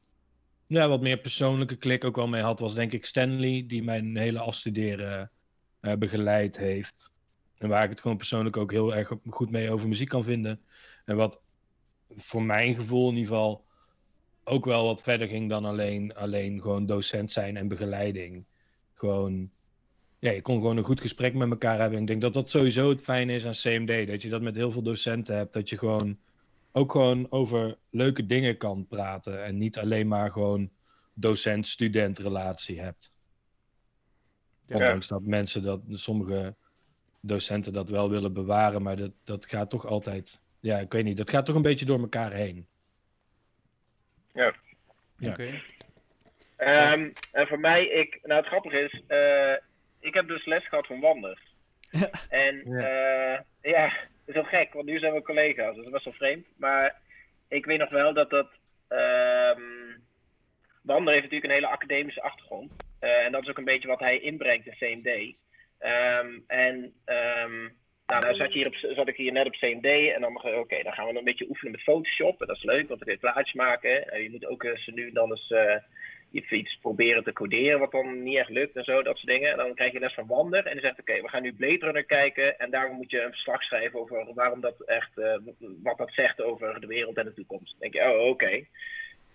ja, wat meer persoonlijke klik ook wel mee had. Was denk ik Stanley. Die mijn hele afstuderen eh, begeleid heeft. En waar ik het gewoon persoonlijk ook heel erg goed mee over muziek kan vinden. En wat voor mijn gevoel in ieder geval ook wel wat verder ging dan alleen, alleen gewoon docent zijn en begeleiding. Gewoon, ja, je kon gewoon een goed gesprek met elkaar hebben. Ik denk dat dat sowieso het fijne is aan CMD. Dat je dat met heel veel docenten hebt. Dat je gewoon ook gewoon over leuke dingen kan praten. En niet alleen maar gewoon docent-student relatie hebt. Ja. Ondanks dat mensen dat, sommige docenten dat wel willen bewaren. Maar dat, dat gaat toch altijd, ja, ik weet niet. Dat gaat toch een beetje door elkaar heen. Ja. Oké. Ehm, en voor mij, ik, nou het grappige is, eh, ik heb dus les gehad van Wanders. En ja. ja, dat is heel gek, want nu zijn we collega's, dus dat is best wel vreemd. Maar ik weet nog wel dat dat, ehm Wander heeft natuurlijk een hele academische achtergrond. Eh, en dat is ook een beetje wat hij inbrengt in CMD. Ehm, en ehm, nou, dan zat, je hier op, zat ik hier net op CMD en dan, oké, dan gaan we een beetje oefenen met Photoshop. En dat is leuk, want dan kun je plaatjes maken. Uh, je moet ook eens nu dan eens uh, iets proberen te coderen, wat dan niet echt lukt en zo, dat soort dingen. En dan krijg je les van Wander en die zegt, oké, we gaan nu Blade Runner kijken. En daarom moet je een verslag schrijven over waarom dat echt, uh, wat dat zegt over de wereld en de toekomst. Dan denk je, oh, oké.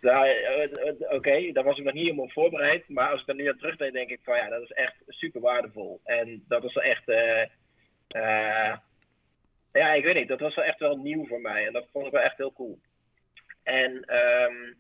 Nou, eh, eh, Oké, daar was ik nog niet helemaal voorbereid. Maar als ik er nu aan terugdenk, denk ik van ja, dat is echt super waardevol. En dat is echt. eh, eh, ja, ik weet niet, dat was wel echt wel nieuw voor mij. En dat vond ik wel echt heel cool. En ehm,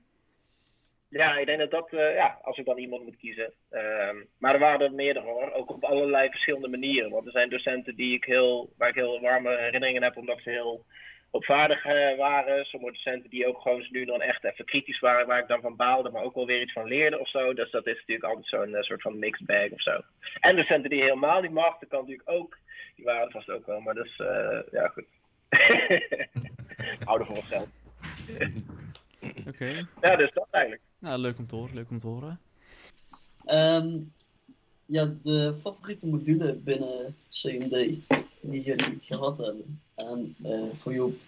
ja, ik denk dat dat, eh, ja, als ik dan iemand moet kiezen. ehm, maar er waren er meerdere hoor, ook op allerlei verschillende manieren. Want er zijn docenten die ik heel, waar ik heel warme herinneringen heb, omdat ze heel opvaardig eh, waren. Sommige docenten die ook gewoon nu dan echt even kritisch waren, waar ik dan van baalde, maar ook wel weer iets van leerde of zo. Dus dat is natuurlijk altijd zo'n eh, soort van mixed bag of zo. En docenten die helemaal niet mag, dat kan natuurlijk ook. Die waren er vast ook wel, maar dus, ja goed. Houden voor onszelf. Oké. Ja, dus dat eigenlijk. Nou, leuk om te horen, leuk om te horen. Ehm, ja, de favoriete module binnen CMD die jullie gehad hebben. En eh, voor Joep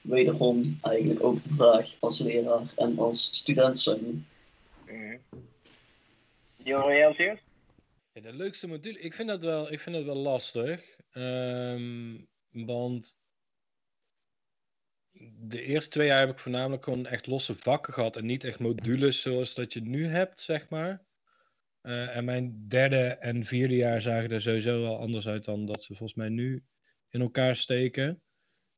wederom eigenlijk ook de vraag als leraar en als student zijn. Johan, jij als eerst? Ja, de leukste module, ik vind dat wel, ik vind dat wel lastig. Ehm, want de eerste twee jaar heb ik voornamelijk gewoon echt losse vakken gehad en niet echt modules zoals dat je nu hebt, zeg maar. Eh, en mijn derde en vierde jaar zagen er sowieso wel anders uit dan dat ze volgens mij nu in elkaar steken.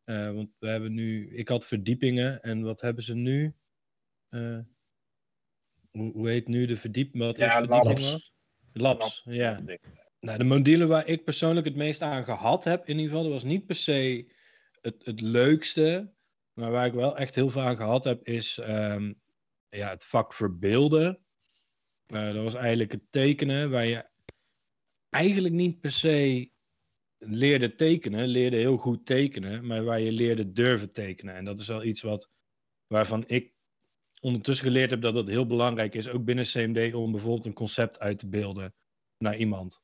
Eh, want we hebben nu, ik had verdiepingen en wat hebben ze nu? Eh, hoe, hoe heet nu de verdiep? Wat Ja, is verdieping labs. Labs, ja. Nou, de module waar ik persoonlijk het meest aan gehad heb, in ieder geval, dat was niet per se het, het leukste, maar waar ik wel echt heel aan gehad heb, is ehm, ja, het vak verbeelden. Eh, dat was eigenlijk het tekenen, waar je eigenlijk niet per se leerde tekenen, leerde heel goed tekenen, maar waar je leerde durven tekenen. En dat is wel iets wat, waarvan ik ondertussen geleerd heb dat het heel belangrijk is, ook binnen CMD, om bijvoorbeeld een concept uit te beelden naar iemand.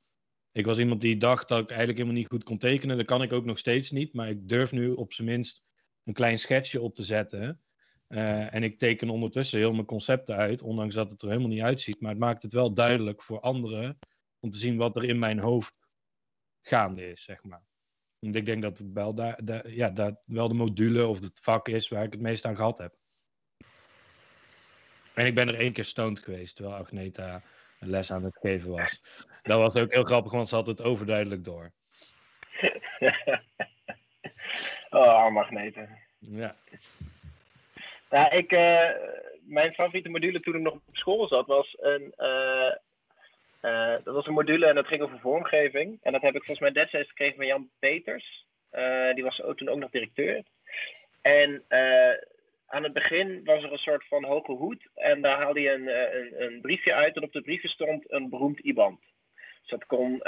Ik was iemand die dacht dat ik eigenlijk helemaal niet goed kon tekenen. Dat kan ik ook nog steeds niet. Maar ik durf nu op zijn minst een klein schetsje op te zetten. Eh, en ik teken ondertussen heel mijn concepten uit. Ondanks dat het er helemaal niet uitziet. Maar het maakt het wel duidelijk voor anderen. Om te zien wat er in mijn hoofd gaande is, zeg maar. Want ik denk dat het wel, ja, daar wel de module of het vak is waar ik het meest aan gehad heb. En ik ben er één keer stoned geweest. Terwijl Agneta een les aan het geven was. Dat was ook heel grappig, want ze had het overduidelijk door. oh, arm magneten. Ja. Nou, ik, eh, mijn favoriete module toen ik nog op school zat was een, eh, eh, dat was een module en dat ging over vormgeving. En dat heb ik volgens mij destijds gekregen van Jan Peters. Die was ook, toen ook nog directeur. En aan het begin was er een soort van hoge hoed. En daar haalde je een, een, een briefje uit. En op het briefje stond een beroemd iemand. Dus dat kon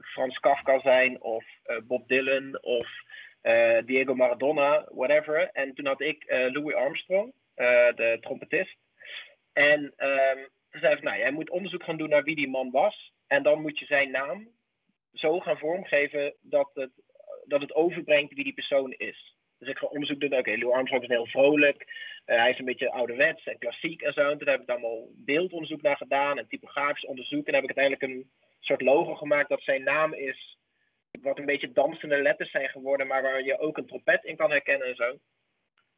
Frans Kafka zijn, of Bob Dylan, of Diego Maradona, whatever. En toen had ik eh, Louis Armstrong, eh, de trompetist. En ehm, toen zei ik, nou, jij moet onderzoek gaan doen naar wie die man was. En dan moet je zijn naam zo gaan vormgeven dat het, dat het overbrengt wie die persoon is. Dus ik ga onderzoek doen. Oké, Louis Armstrong is heel vrolijk. Eh, hij is een beetje ouderwets en klassiek en zo. En toen heb ik daar allemaal beeldonderzoek naar gedaan en typografisch onderzoek. En heb ik uiteindelijk een soort logo gemaakt dat zijn naam is. Wat een beetje dansende letters zijn geworden, maar waar je ook een trompet in kan herkennen en zo.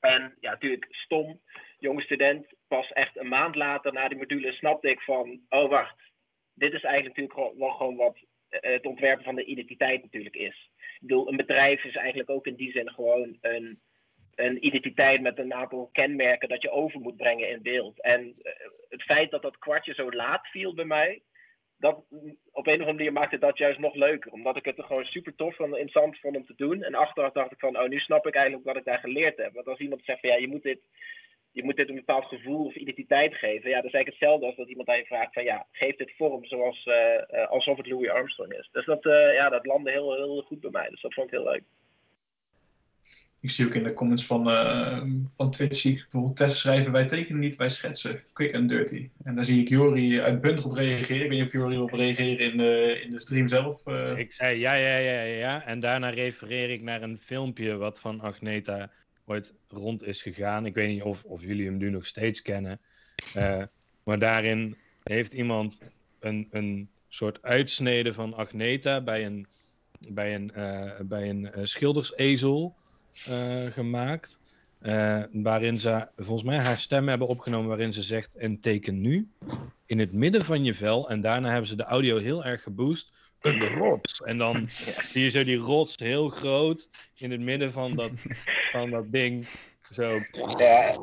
En ja, natuurlijk stom, jonge student. Pas echt een maand later na die module snapte ik van, oh wacht, dit is eigenlijk natuurlijk wel gewoon wat eh, het ontwerpen van de identiteit natuurlijk is. Ik bedoel, een bedrijf is eigenlijk ook in die zin gewoon een, een identiteit met een aantal kenmerken dat je over moet brengen in beeld. En eh, het feit dat dat kwartje zo laat viel bij mij, dat, op een of andere manier maakte dat juist nog leuker. Omdat ik het er gewoon super tof en interessant vond om te doen. En achteraf dacht ik van, oh, nu snap ik eigenlijk wat ik daar geleerd heb. Want als iemand zegt van, ja, je moet dit, je moet dit een bepaald gevoel of identiteit geven. Ja, dat is eigenlijk hetzelfde als dat iemand aan je vraagt van, ja, geef dit vorm zoals, eh, eh, alsof het Louis Armstrong is. Dus dat, eh, ja, dat landde heel, heel goed bij mij. Dus dat vond ik heel leuk. Ik zie ook in de comments van, eh van Twitch, bijvoorbeeld Tess schrijven, wij tekenen niet, wij schetsen. Quick and dirty. En daar zie ik Jori uitbundig op reageren. Ik weet niet of Jori op reageren in de, in de stream zelf. eh. Ik zei ja, ja, ja, ja. En daarna refereer ik naar een filmpje wat van Agneta ooit rond is gegaan. Ik weet niet of, of jullie hem nu nog steeds kennen. Eh, maar daarin heeft iemand een, een soort uitsnede van Agneta bij een, bij een, bij een schildersezel gemaakt. eh, waarin ze volgens mij haar stem hebben opgenomen waarin ze zegt en teken nu in het midden van je vel en daarna hebben ze de audio heel erg geboost. Een rots. En dan zie je zo die rots heel groot in het midden van dat, van dat ding. Zo. Ja,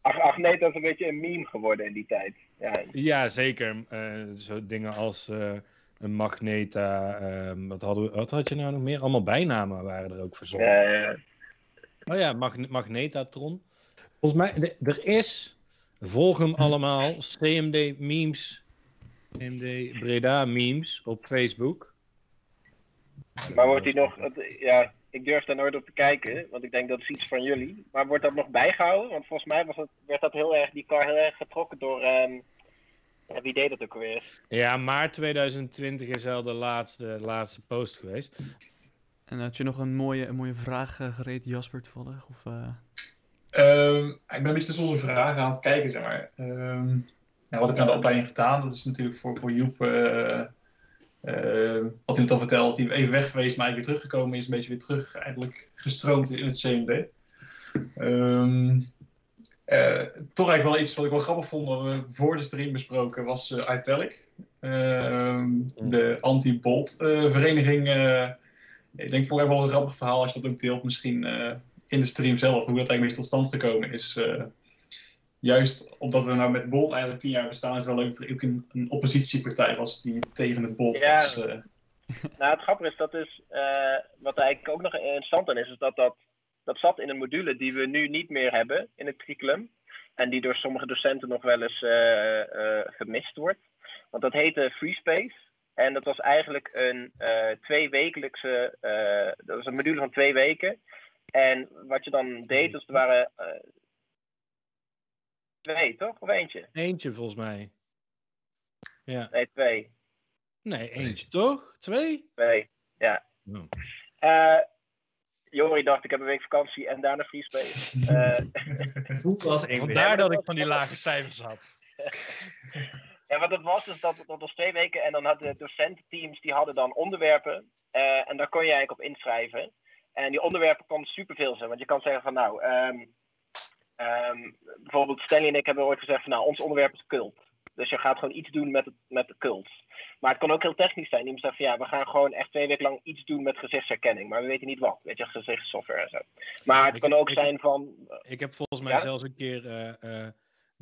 ach, ach nee, dat is een beetje een meme geworden in die tijd. Ja, Ja, zeker. Eh, zo dingen als eh, een Magneta. ehm, wat, hadden we, wat had je nou nog meer? Allemaal bijnamen waren er ook verzonnen. ja, ja. Oh ja, Mag Magnetatron. Volgens mij, er is, volg hem allemaal, CMD memes, CMD Breda memes op Facebook. Maar wordt die nog, ja, ik durf daar nooit op te kijken, want ik denk dat is iets van jullie. Maar wordt dat nog bijgehouden? Want volgens mij was het, werd dat heel erg, die car heel erg getrokken door, ehm, wie deed dat ook alweer? Ja, maart 2020 is wel de laatste, laatste post geweest. En had je nog een mooie, een mooie vraag eh, gereed, Jasper, toevallig? Of, eh, Ehm, ik ben tussen onze vragen aan het kijken, zeg maar. Ehm, ja, wat heb ik aan de opleiding gedaan? Dat is natuurlijk voor, voor Joep, eh, eh, wat hij net al verteld, die even weg geweest, maar eigenlijk weer teruggekomen is, een beetje weer terug eigenlijk gestroomd in het CMD. Ehm, eh, toch eigenlijk wel iets wat ik wel grappig vond, wat we voor de stream besproken, was eh Italic. Ehm, de anti-bolt eh, vereniging. Ik denk voor wel een grappig verhaal als je dat ook deelt, misschien eh, in de stream zelf, hoe dat eigenlijk tot stand gekomen is. eh, juist omdat we nou met Bolt eigenlijk tien jaar bestaan, is het wel leuk dat er ook een, een oppositiepartij was die tegen het Bolt Ja. was. eh. Nou, het grappige is dat eh, wat er eigenlijk ook nog interessant aan is, is dat, dat dat zat in een module die we nu niet meer hebben in het curriculum. En die door sommige docenten nog wel eens gemist wordt. Want dat heette Free Space. En dat was eigenlijk een eh tweewekelijkse, eh, dat was een module van twee weken. En wat je dan deed, dus er waren eh, twee, toch? Of eentje? Eentje volgens mij. Ja. Nee, twee. Nee, eentje toch? Twee? Twee, ja. Oh. Eh Jori dacht, ik heb een week vakantie en daarna free space. Eh, was één Vandaar dat ik van die lage cijfers had. ja, wat het was, is dat dat was twee weken en dan hadden docententeams, die hadden dan onderwerpen. eh, en daar kon je eigenlijk op inschrijven. En die onderwerpen konden superveel zijn. Want je kan zeggen van nou, ehm, ehm, bijvoorbeeld Stanley en ik hebben ooit gezegd van nou, ons onderwerp is cult. Dus je gaat gewoon iets doen met, het, met de cult. Maar het kan ook heel technisch zijn. Iemand zegt van ja, we gaan gewoon echt twee weken lang iets doen met gezichtsherkenning. Maar we weten niet wat. Weet je, gezichtssoftware en zo. Maar het Ik- kan ook ik- zijn van. Ik heb volgens mij Ja? zelfs een keer, eh, eh,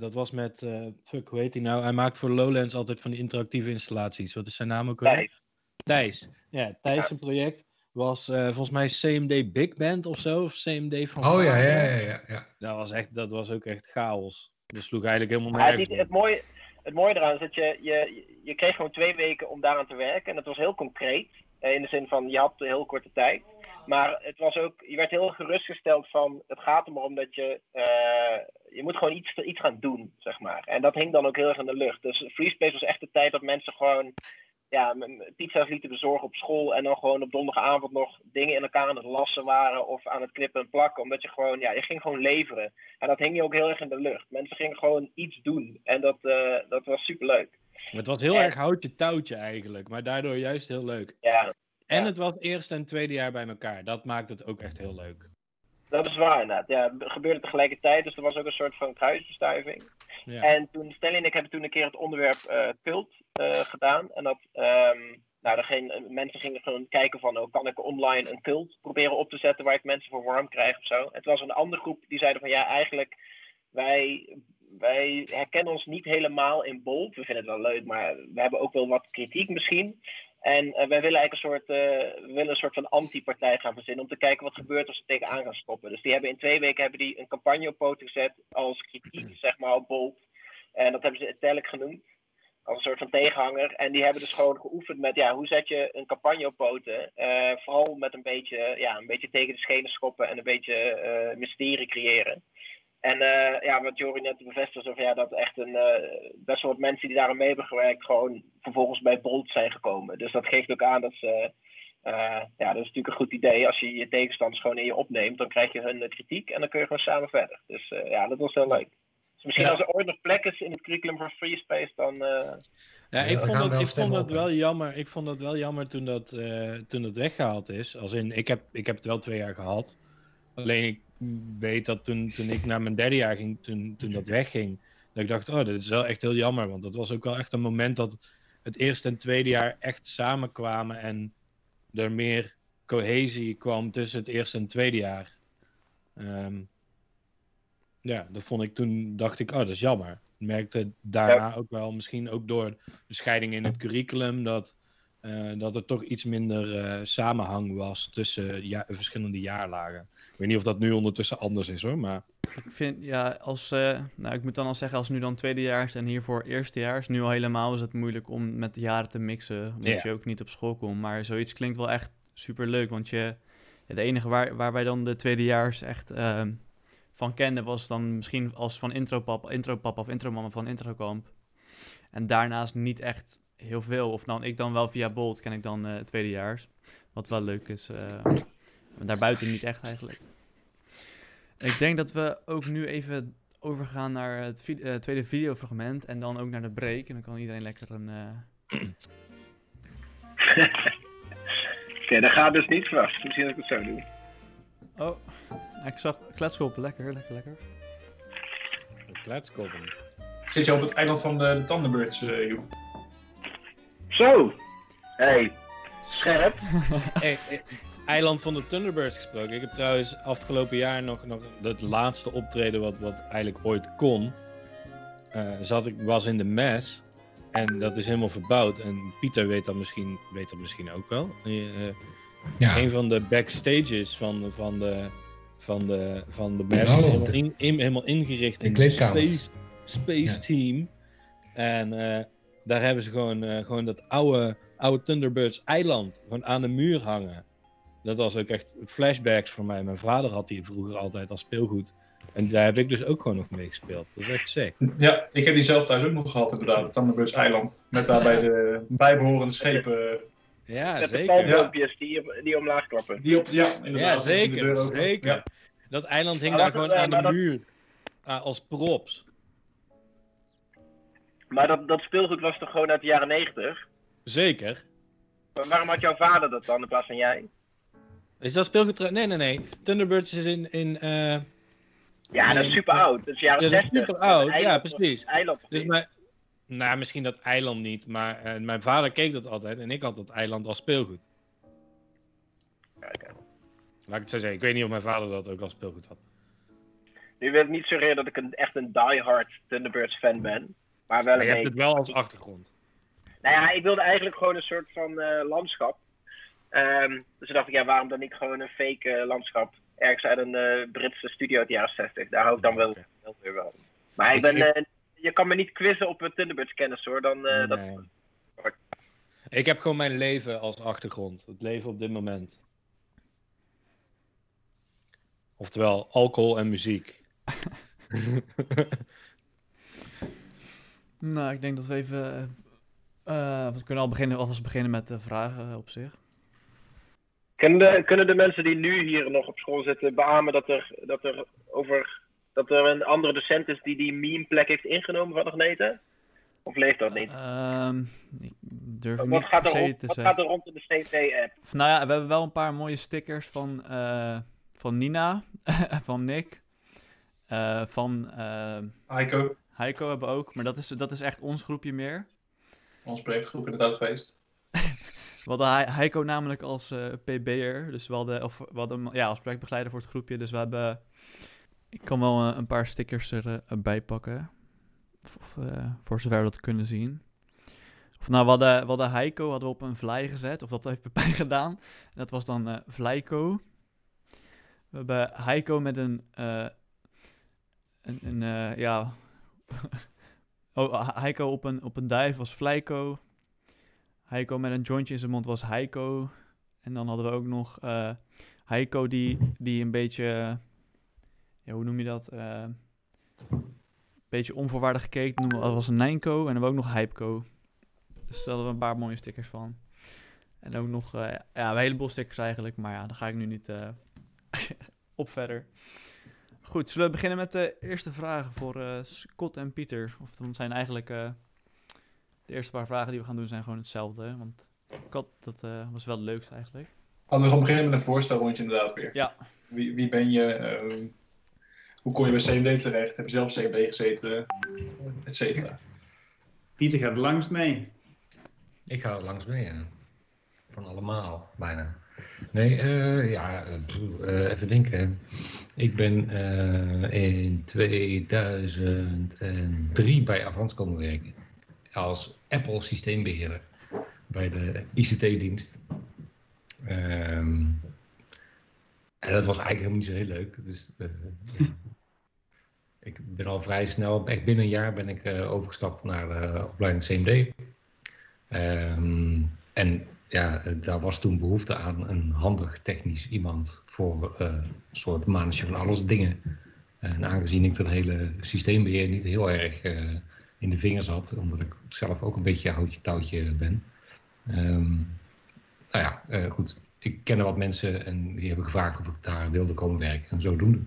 dat was met, eh, fuck, hoe heet hij nou? Hij maakt voor Lowlands altijd van die interactieve installaties. Wat is zijn naam ook alweer? Thijs. Thijs. Ja, Thijs' zijn project was eh, volgens mij CMD Big Band of zo, of CMD van Oh ja, ja, ja, ja. ja. Dat was, echt, dat was ook echt chaos. Dat sloeg eigenlijk helemaal nergens het, mooie, het mooie eraan is dat je, je, je kreeg gewoon twee weken om daaraan te werken. En het was heel concreet. eh, In de zin van, je had een heel korte tijd. Maar het was ook, je werd heel gerustgesteld van, het gaat er maar om dat je, eh, je moet gewoon iets, iets gaan doen, zeg maar. En dat hing dan ook heel erg in de lucht. Dus Free Space was echt de tijd dat mensen gewoon, ja, pizza's lieten bezorgen op school. En dan gewoon op donderdagavond nog dingen in elkaar aan het lassen waren of aan het knippen en plakken. Omdat je gewoon, ja, je ging gewoon leveren. En dat hing je ook heel erg in de lucht. Mensen gingen gewoon iets doen. En dat, eh, dat was superleuk. Het was heel En- erg houtje touwtje eigenlijk, maar daardoor juist heel leuk. Ja, En het was eerste en tweede jaar bij elkaar. Dat maakt het ook echt heel leuk. dat is waar inderdaad. Ja, het gebeurde tegelijkertijd. Dus er was ook een soort van kruisbestuiving. Ja. En toen, Stanley en ik hebben toen een keer het onderwerp eh, cult eh, gedaan. En dat, ehm, nou, er ging, mensen gingen gewoon kijken van, oh, kan ik online een cult proberen op te zetten waar ik mensen voor warm krijg of zo. En toen was een andere groep die zeiden van, ja, eigenlijk, wij, wij herkennen ons niet helemaal in Bolt. We vinden het wel leuk, maar we hebben ook wel wat kritiek misschien. En eh, wij willen eigenlijk een soort, eh, we willen een soort van anti-partij gaan verzinnen om te kijken wat gebeurt als ze tegenaan gaan stoppen. Dus die hebben in twee weken hebben die een campagne op poten gezet als kritiek, zeg maar, op Bolt. En dat hebben ze Italic genoemd. Als een soort van tegenhanger. En die hebben dus gewoon geoefend met ja, hoe zet je een campagne op poten. Eh, vooral met een beetje, ja, een beetje tegen de schenen schoppen en een beetje mysterie creëren. En eh, ja, wat Jori net bevestigde, van, ja, dat echt een, eh, best wel wat mensen die daar aan mee hebben gewerkt, gewoon vervolgens bij Bolt zijn gekomen. Dus dat geeft ook aan dat ze. eh, ja, dat is natuurlijk een goed idee. Als je je tegenstanders gewoon in je opneemt, dan krijg je hun kritiek en dan kun je gewoon samen verder. Dus eh, ja, dat was heel leuk. Dus misschien Ja. als er ooit nog plek is in het curriculum voor Free Space, dan. eh, Ja, ik vond, dat, wel ik vond dat wel jammer. Ik vond dat wel jammer toen dat, eh, toen dat weggehaald is. Als in, ik heb, ik heb het wel twee jaar gehad. Alleen ik weet dat toen, toen ik naar mijn derde jaar ging, toen, toen dat wegging, dat ik dacht, oh, dit is wel echt heel jammer. Want dat was ook wel echt een moment dat het eerste en tweede jaar echt samenkwamen en er meer cohesie kwam tussen het eerste en tweede jaar. Ehm, ja, dat vond ik toen, dacht ik, oh, dat is jammer. Ik merkte daarna ook wel, misschien ook door de scheiding in het curriculum, dat, eh, dat er toch iets minder eh, samenhang was tussen ja, verschillende jaarlagen. Ik weet niet of dat nu ondertussen anders is hoor, maar... Ik vind, ja, als, eh, nou, ik moet dan al zeggen, als nu dan tweedejaars en hiervoor eerstejaars, nu al helemaal is het moeilijk om met de jaren te mixen, omdat Ja. je ook niet op school komt. Maar zoiets klinkt wel echt super leuk, want je, het enige waar, waar wij dan de tweedejaars echt ehm, van kenden was dan misschien als van intropap, intropap of intromama van introkamp. En daarnaast niet echt heel veel, of dan ik dan wel via Bolt ken ik dan eh tweedejaars, wat wel leuk is. eh, maar daarbuiten niet echt eigenlijk. Ik denk dat we ook nu even overgaan naar het vi- eh, tweede videofragment en dan ook naar de break. En dan kan iedereen lekker een... eh, Oké, dat gaat dus niet vast. Misschien dat ik het zo doe. Oh, ik zag kletskoppen. Lekker, lekker, lekker. Kletskoppen. Zit je op het eiland van de, de Thunderbirds, Joep? Zo! Hey, scherp. Hey, hey, eiland van de Thunderbirds gesproken. Ik heb trouwens afgelopen jaar nog, nog het laatste optreden wat, wat eigenlijk ooit kon. eh, zat ik, was in de mes. En dat is helemaal verbouwd. En Pieter weet dat misschien, weet dat misschien ook wel. Eh, eh, Ja, Een van de backstages van, van de, van de, van de mes Oh, is helemaal, de- in, in- helemaal ingericht de in kleedkamers. Space, Space Ja. Team. En eh, daar hebben ze gewoon, eh, gewoon dat oude, oude Thunderbirds eiland gewoon aan de muur hangen. Dat was ook echt flashbacks voor mij. Mijn vader had die vroeger altijd als speelgoed. En daar heb ik dus ook gewoon nog mee gespeeld. Dat is echt sick. Ja, ik heb die zelf thuis ook nog gehad, inderdaad. Het Thunderbirds eiland. Met daarbij de bijbehorende schepen. Ja, Met de zeker. palmboompjes die, die omlaag klappen. Die op, ja, inderdaad. Ja, de zeker. zeker. Ja. Dat eiland hing daar gewoon aan de dat- muur. ah, als props. Maar dat, dat speelgoed was toch gewoon uit de jaren 90? Zeker. Maar waarom had jouw vader dat dan in plaats van jij? Is dat speelgoed? Nee, nee, nee. Thunderbirds is in. in eh, Ja, dat is super oud. Dat is jaren Ja, dat is 60. super oud. Ja, precies. Eiland. Dus mijn. Nou, misschien dat eiland niet, maar eh, mijn vader keek dat altijd en ik had dat eiland als speelgoed. Kijk, Laat ik het zo zeggen. Ik weet niet of mijn vader dat ook als speelgoed had. Nu wil ik niet suggereren dat ik een, echt een diehard Thunderbirds fan ben. Maar wel Maar je een hebt het wel als achtergrond. Nou ja, ik wilde eigenlijk gewoon een soort van eh, landschap. Ehm, dus toen dacht ik, ja, waarom dan niet gewoon een fake eh, landschap? Ergens uit een eh, Britse studio uit de jaren 60. Daar hou ik dan wel, weer wel. Maar ik ben, eh, je kan me niet quizzen op een Thunderbirds kennis hoor. Dan, eh, dat. Ik heb gewoon mijn leven als achtergrond. Het leven op dit moment. Oftewel, alcohol en muziek. Nou, ik denk dat we even... eh, eh, we kunnen al beginnen, alvast beginnen met de vragen op zich. kunnen, de, kunnen de mensen die nu hier nog op school zitten beamen dat er, dat er, over, dat er een andere docent is die die meme plek heeft ingenomen van Agnete? Of leeft dat niet? Ehm, ik durf wat niet gaat, er rond, te wat zeggen. gaat er rond in de CT-app? Nou ja, we hebben wel een paar mooie stickers van, eh, van Nina, van Nick, eh, van eh, Heiko, hebben we ook. Maar dat is, dat is echt ons groepje meer. ons projectgroep inderdaad geweest. We hadden He- Heiko namelijk als eh, PB'er, dus we hadden, of we hadden ja, als projectbegeleider voor het groepje. Dus we hebben, ik kan wel eh, een paar stickers erbij pakken, of, of, eh, voor zover we dat kunnen zien. Of nou, we hadden, we hadden Heiko hadden we op een vlei gezet, of dat heeft Pepijn gedaan. En dat was dan eh Vlijko. We hebben Heiko met een, eh, een, een eh, ja... oh, Heiko op een, op een duif was Vlijko. Heiko met een jointje in zijn mond was Heiko. En dan hadden we ook nog eh Heiko die, die een beetje... eh, ja, hoe noem je dat? Eh, een beetje onvoorwaardig we- Dat was een Nijnko. En dan hebben we ook nog Hypco. Dus daar hadden we een paar mooie stickers van. En ook nog eh, ja, een heleboel stickers eigenlijk. Maar ja, daar ga ik nu niet eh, op verder. Goed, zullen we beginnen met de eerste vragen voor eh, Scott en Pieter? Of dan zijn eigenlijk eh, de eerste paar vragen die we gaan doen zijn gewoon hetzelfde. hè? Want ik had, dat eh, was wel het leukste eigenlijk. Laten we gewoon beginnen met een voorstelrondje inderdaad weer. Ja. Wie, wie ben je? ehm, hoe kom je bij CMD terecht? Heb je zelf CMD gezeten? Et cetera. Pieter gaat langs mee. Ik ga er langs mee, ja. Van allemaal, bijna. Nee, eh, ja, eh, even denken. Ik ben eh, in 2003 bij Avans komen werken. Als Apple systeembeheerder bij de ICT-dienst. Ehm, en dat was eigenlijk helemaal niet zo heel leuk. Dus, ja. Ik ben al vrij snel, echt binnen een jaar ben ik overgestapt naar de opleiding CMD. Ehm, en ja, eh, daar was toen behoefte aan een handig technisch iemand voor eh, een soort manager van alles dingen. En aangezien ik dat hele systeembeheer niet heel erg eh, in de vingers had, omdat ik zelf ook een beetje houtje touwtje ben. Ehm, nou ja, goed. Ik kende wat mensen en die hebben gevraagd of ik daar wilde komen werken. En zodoende.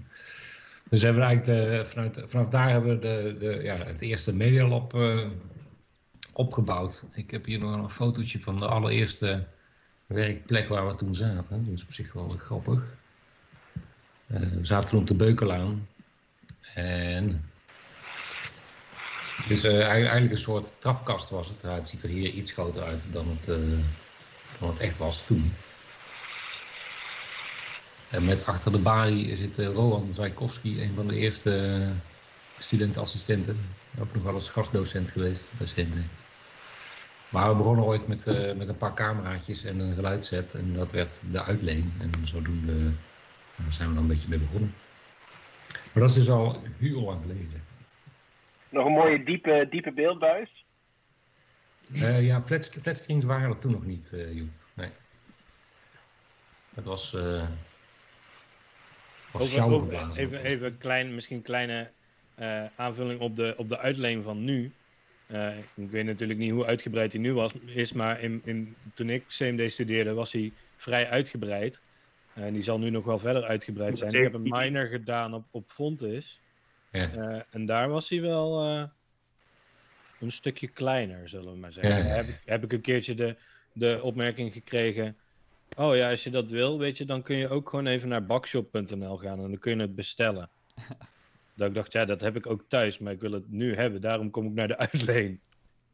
Dus hebben we eigenlijk vanuit, vanaf daar hebben we de, de, ja, het eerste Medialab opgebouwd. Ik heb hier nog een fotootje van de allereerste werkplek waar we toen zaten. Is op zich wel grappig. Eh, we zaten op de Beukelaan. En dus eh, eigenlijk een soort trapkast was het. Het ziet er hier iets groter uit dan het, eh, dan het echt was toen. En met achter de balie zit eh, Rowan Zajkowski, een van de eerste studentenassistenten. Ook nog wel eens gastdocent geweest bij CMD. Maar we begonnen ooit met, eh, met een paar cameraatjes en een geluidset. En dat werd de uitleen. En zodoende eh, zijn we dan een beetje mee begonnen. Maar dat is dus al heel lang geleden. Nog een mooie diepe, diepe beeldbuis. Eh, ja, flat, flatscreens waren er toen nog niet, eh Joep. Nee. Dat was, eh was Over- sjouwen over- geblazen. even, even een klein, misschien een kleine eh, aanvulling op de, op de uitleen van nu. Eh, ik weet natuurlijk niet hoe uitgebreid die nu was, is, maar in, in, toen ik CMD studeerde was hij vrij uitgebreid. En die zal nu nog wel verder uitgebreid zijn. Ik heb een minor gedaan op, op Fontis. Ja. Eh, en daar was hij wel eh, een stukje kleiner, zullen we maar zeggen. Ja, ja, ja. Heb, ik, heb ik een keertje de, de opmerking gekregen. Oh ja, als je dat wil, weet je, dan kun je ook gewoon even naar bakshop.nl gaan en dan kun je het bestellen. dat ik dacht, ja, dat heb ik ook thuis, maar ik wil het nu hebben, daarom kom ik naar de uitleen.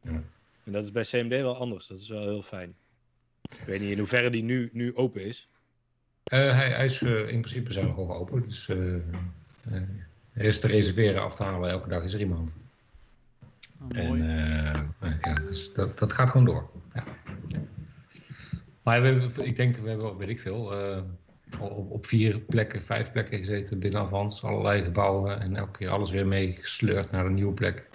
Ja. En dat is bij CMD wel anders, dat is wel heel fijn. Ik weet niet in hoeverre die nu, nu open is. Eh, hij, hij is, eh, in principe zijn we gewoon open. Dus eh, eh, er is te reserveren, af te halen. Elke dag is er iemand. Oh, En eh, ja, dus dat, dat gaat gewoon door. Ja. Maar we, hebben- ik denk, we hebben, weet ik veel, eh, op, op vier plekken, vijf plekken gezeten binnen Avans. Allerlei gebouwen en elke keer alles weer meegesleurd naar een nieuwe plek.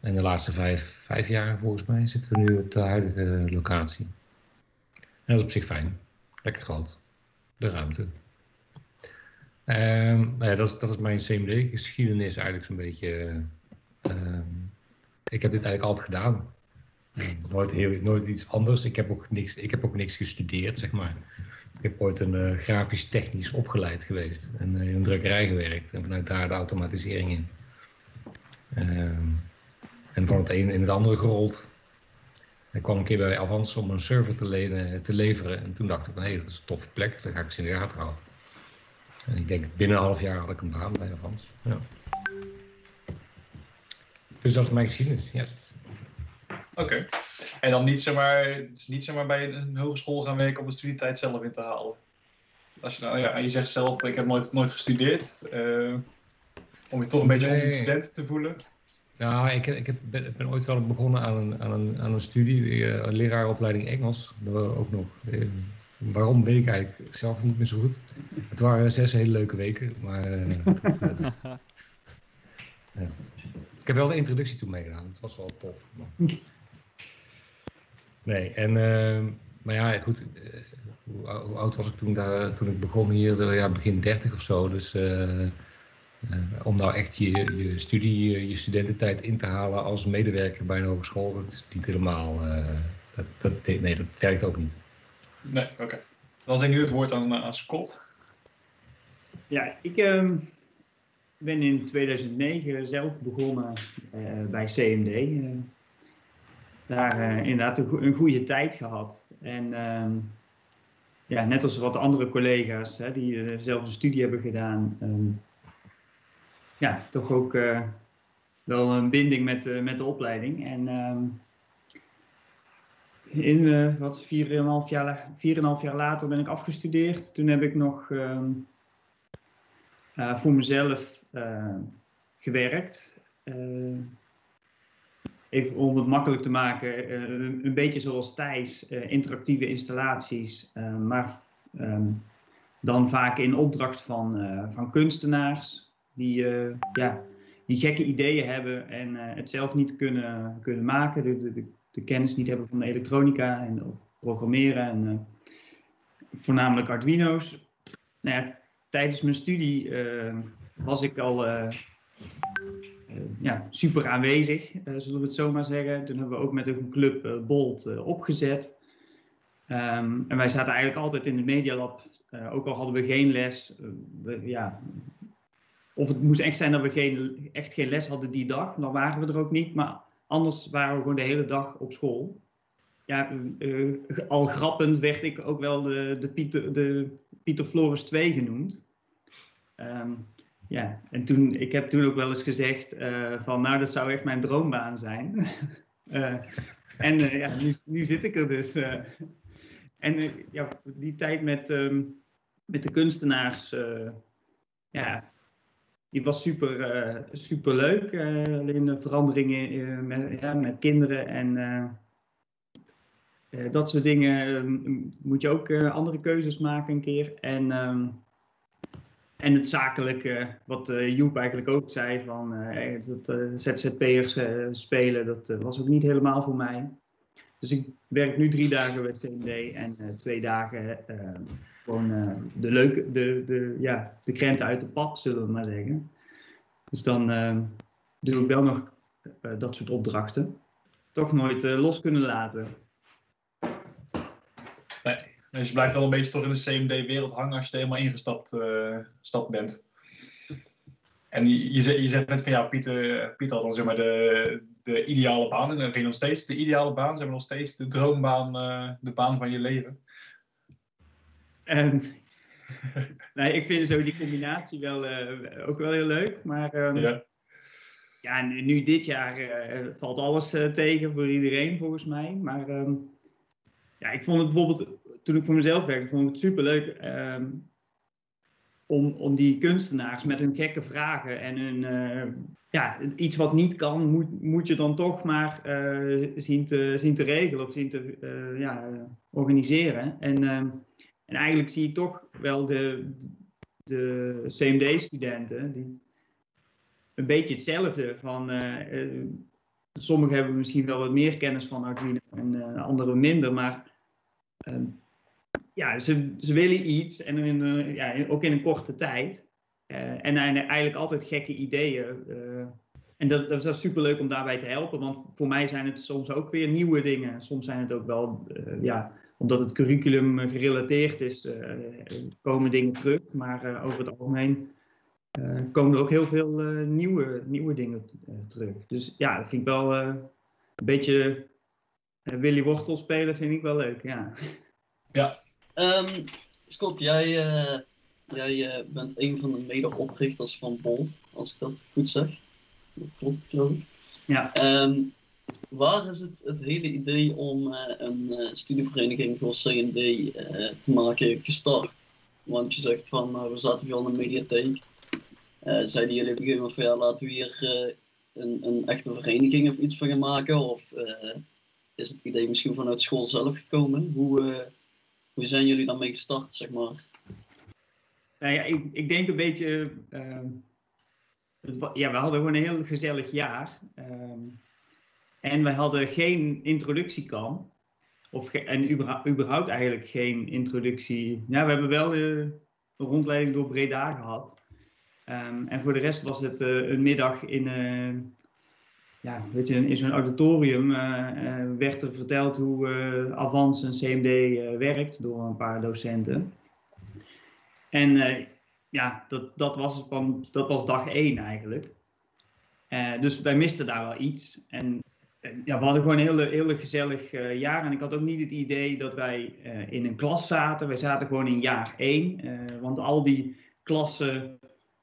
En de laatste vijf, vijf jaar volgens mij zitten we nu op de huidige locatie. En dat is op zich fijn. Lekker groot. De ruimte. Ehm, nou ja, dat, is, dat is mijn CMD-geschiedenis eigenlijk zo'n beetje. eh, ehm, ik heb dit eigenlijk altijd gedaan. Nooit, heel, nooit iets anders. Ik heb, ook niks, ik heb ook niks gestudeerd, zeg maar. Ik heb ooit een eh, grafisch technisch opgeleid geweest. En eh, in een drukkerij gewerkt. En vanuit daar de automatisering in. Ehm, en van het een in het andere gerold. Ik kwam een keer bij Avans om een server te, te leveren. En toen dacht ik van, hé, dat is een toffe plek. Daar ga ik eens in de gaten houden. En ik denk, binnen een half jaar had ik een baan bij Avans. Ja. Dus dat is mijn geschiedenis, yes. Oké. En dan niet zomaar, dus niet zomaar bij een hogeschool gaan werken om de studietijd zelf in te halen. Als je nou, ja, en je zegt zelf, ik heb nooit, nooit gestudeerd. eh, om je toch een beetje Nee. onder student te voelen. Nou, ik, ik heb, ben, ik ben ooit wel begonnen aan een, aan een, aan een studie, eh, een leraaropleiding Engels. Dat we ook nog. eh, waarom weet ik eigenlijk zelf niet meer zo goed. Het waren zes hele leuke weken, maar dat, ja. ik heb wel de introductie toen meegedaan. Dat was wel tof. maar- Nee, en, eh, maar ja, goed. eh, hoe, ou- hoe oud was ik toen, daar, toen ik begon hier? Eh, Ja, begin 30 of zo. Dus eh, eh, om nou echt je, je studie, je, je studententijd in te halen als medewerker bij een hogeschool, dat is niet helemaal. eh, dat, dat, nee, dat werkt ook niet. Nee, oké. Dan is ik nu het woord aan, aan Scott. Ja, ik ehm, ben in 2009 zelf begonnen eh, bij CMD. eh. Daar eh, inderdaad een, go- een goede tijd gehad. En ehm, ja, net als wat andere collega's hè, die eh, zelf een studie hebben gedaan, ehm, ja, toch ook eh, wel een binding met, met de opleiding. En ehm, in wat 4,5 jaar, la- 4,5 jaar later ben ik afgestudeerd. Toen heb ik nog voor mezelf gewerkt. Even om het makkelijk te maken, eh, een, een beetje zoals Thijs, eh, interactieve installaties, eh, maar ehm, dan vaak in opdracht van, van kunstenaars die, ja, die gekke ideeën hebben en het zelf niet kunnen, kunnen maken, de, de, de, kennis niet hebben van de elektronica en programmeren en voornamelijk Arduino's. Nou ja, tijdens mijn studie was ik al ja, super aanwezig, eh, zullen we het zo maar zeggen. Toen hebben we ook met een club eh, Bolt eh, opgezet. Ehm, en wij zaten eigenlijk altijd in de Medialab, eh, ook al hadden we geen les. eh, we- ja, of het moest echt zijn dat we geen, echt geen les hadden die dag, dan waren we er ook niet. Maar anders waren we gewoon de hele dag op school. Ja, eh, eh, al grappend werd ik ook wel de, de, Pieter, de Pieter Floris 2 genoemd. Ehm, ja, en toen, ik heb toen ook wel eens gezegd eh, van, nou, dat zou echt mijn droombaan zijn. Eh, en eh, ja, nu, nu zit ik er dus. en ja, die tijd met, ehm, met de kunstenaars, ja, die was super, super leuk. alleen de veranderingen met, ja, met kinderen en dat soort dingen eh, moet je ook andere keuzes maken een keer. En, ehm, en het zakelijke, wat eh, Joep eigenlijk ook zei, van dat eh, ZZP'ers eh, spelen, dat was ook niet helemaal voor mij. Dus ik werk nu drie dagen bij CMD en twee dagen eh, gewoon de leuke, de, de, ja, de krenten uit de pap, zullen we maar zeggen. Dus dan eh, doe ik wel nog dat soort opdrachten. Toch nooit los kunnen laten. Dus je blijft wel een beetje toch in de CMD-wereld hangen als je er helemaal ingestapt eh, stapt bent. En je, je, zegt- je zegt net van ja, Pieter, Pieter had dan zeg maar de, de ideale baan. En dan vind je nog steeds de ideale baan, zeg maar nog steeds de droombaan, eh, de baan van je leven. En, nee, ik vind zo die combinatie wel, eh, ook wel heel leuk. Maar ehm, ja. Ja. nu, nu dit jaar valt alles tegen voor iedereen volgens mij. Maar ehm, ja, ik vond het bijvoorbeeld, toen ik voor mezelf werkte, vond ik het superleuk ehm, om, om die kunstenaars met hun gekke vragen en hun, eh, ja, iets wat niet kan, moet, moet je dan toch maar eh, zien, te, zien te regelen of zien te eh, ja, organiseren. En ehm, en eigenlijk zie ik toch wel de, de CMD-studenten die een beetje hetzelfde van. sommigen hebben misschien wel wat meer kennis van Arduino en anderen minder, maar ehm, ja, ze, ze willen iets en in, ja, ook in een korte tijd. Eh, en eigenlijk altijd gekke ideeën. eh, en dat, dat is superleuk om daarbij te helpen, want voor mij zijn het soms ook weer nieuwe dingen. Soms zijn het ook wel, eh, ja, omdat het curriculum gerelateerd is, komen dingen terug. Maar over het algemeen komen er ook heel veel nieuwe, nieuwe dingen terug. Dus ja, dat vind ik wel een beetje Willy Wortel spelen, vind ik wel leuk. Ja. Ehm, Scott, jij, eh, jij eh, bent een van de medeoprichters van Bolt, als ik dat goed zeg. Dat klopt, geloof ik. Ja. Ehm, waar is het, het hele idee om eh, een studievereniging voor eh, te maken gestart? Want je zegt van, nou, we zaten veel in de mediatheek. Zeiden jullie op een gegeven moment van, ja, laten we hier een, een echte vereniging of iets van gaan maken? Of is het idee misschien vanuit school zelf gekomen? Hoe, hoe zijn jullie daarmee gestart, zeg maar? Nou ja, ik, ik denk een beetje. ehm, het ja, we hadden gewoon een heel gezellig jaar. ehm, en we hadden geen introductiekamp. Of en überhaupt, eigenlijk geen introductie. Ja, we hebben wel eh, een rondleiding door Breda gehad. Ehm, en voor de rest was het eh, een middag in, eh, ja, weet je, in zo'n auditorium. eh, eh, werd er verteld hoe eh Avans en CMD werkt door een paar docenten. En ja, dat, dat, was van, dat was dag één eigenlijk. Dus wij misten daar wel iets. En ja, we hadden gewoon een hele gezellig jaar. En ik had ook niet het idee dat wij in een klas zaten. Wij zaten gewoon in jaar één. want al die klassen,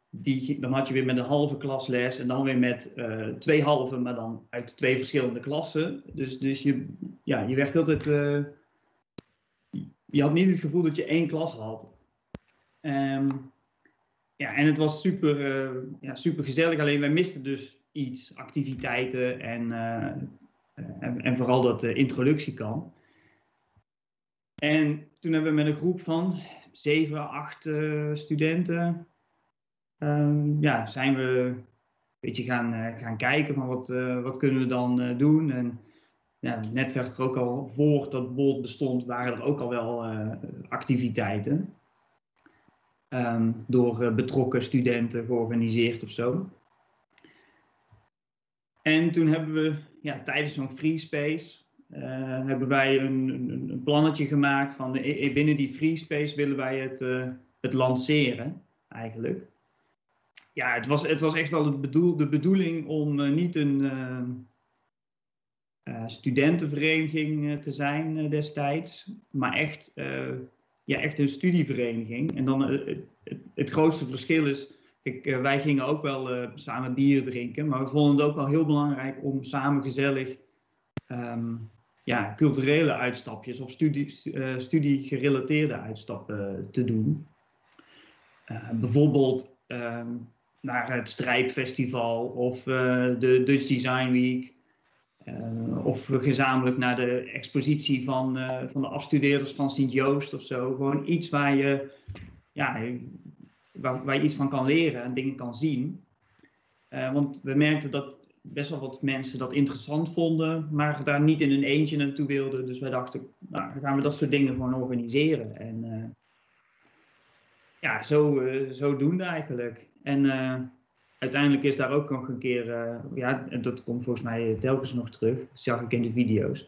die, dan had je weer met een halve klas les. En dan weer met eh, twee halve, maar dan uit twee verschillende klassen. Dus, dus je, ja, je werd altijd... eh, je had niet het gevoel dat je één klas had. Ehm, ja, en het was super, eh, ja, super gezellig. Alleen wij misten dus iets, activiteiten en, en, en vooral dat introductiekamp. En toen hebben we met een groep van zeven, acht studenten, ehm, ja, zijn we een beetje gaan, eh, gaan kijken van wat, eh, wat kunnen we dan eh, doen. En ja, net werd er ook al, voor dat Bolt bestond, waren er ook al wel activiteiten. Ehm, door betrokken studenten georganiseerd of zo. En toen hebben we ja, tijdens zo'n free space hebben wij een, een, een plannetje gemaakt van de, binnen die free space willen wij het, het lanceren eigenlijk. Ja, het was, het was echt wel de, bedoel, de bedoeling om eh, niet een eh, eh, studentenvereniging te zijn destijds, maar echt, ja, echt een studievereniging. En dan het, grootste verschil is, kijk, wij gingen ook wel samen bier drinken, maar we vonden het ook wel heel belangrijk om samen gezellig ehm, ja, culturele uitstapjes of studie, studiegerelateerde uitstappen te doen. Bijvoorbeeld ehm, naar het Strijpfestival of eh, de Dutch Design Week. Eh, of gezamenlijk naar de expositie van, eh, van de afstudeerders van Sint-Joost of zo. Gewoon iets waar je, ja, waar, waar je iets van kan leren en dingen kan zien. Want we merkten dat best wel wat mensen dat interessant vonden, maar daar niet in een eentje naartoe wilden. Dus wij dachten, nou, gaan we dat soort dingen gewoon organiseren. En ja, zo, eh, zodoende eigenlijk. En eh, uiteindelijk is daar ook nog een keer, eh, ja, dat komt volgens mij telkens nog terug, dat zag ik in de video's.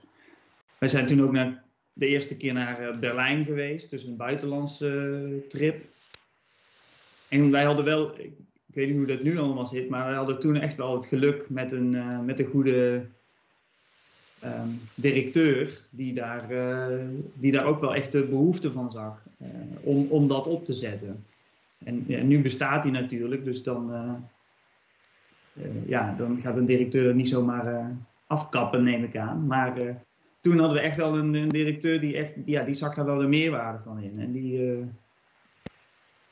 Wij zijn toen ook naar, de eerste keer naar eh, Berlijn geweest, dus een buitenlandse eh, trip. En wij hadden wel, ik weet niet hoe dat nu allemaal zit, maar wij hadden toen echt wel het geluk met een, eh, met een goede ehm, directeur, die daar, eh, die daar ook wel echt de behoefte van zag, eh, om, om dat op te zetten. En ja, nu bestaat die natuurlijk, dus dan, eh, eh, ja, dan gaat een directeur niet zomaar eh, afkappen, neem ik aan. Maar toen hadden we echt wel een, een directeur die echt, ja, die zag daar wel de meerwaarde van in. En die,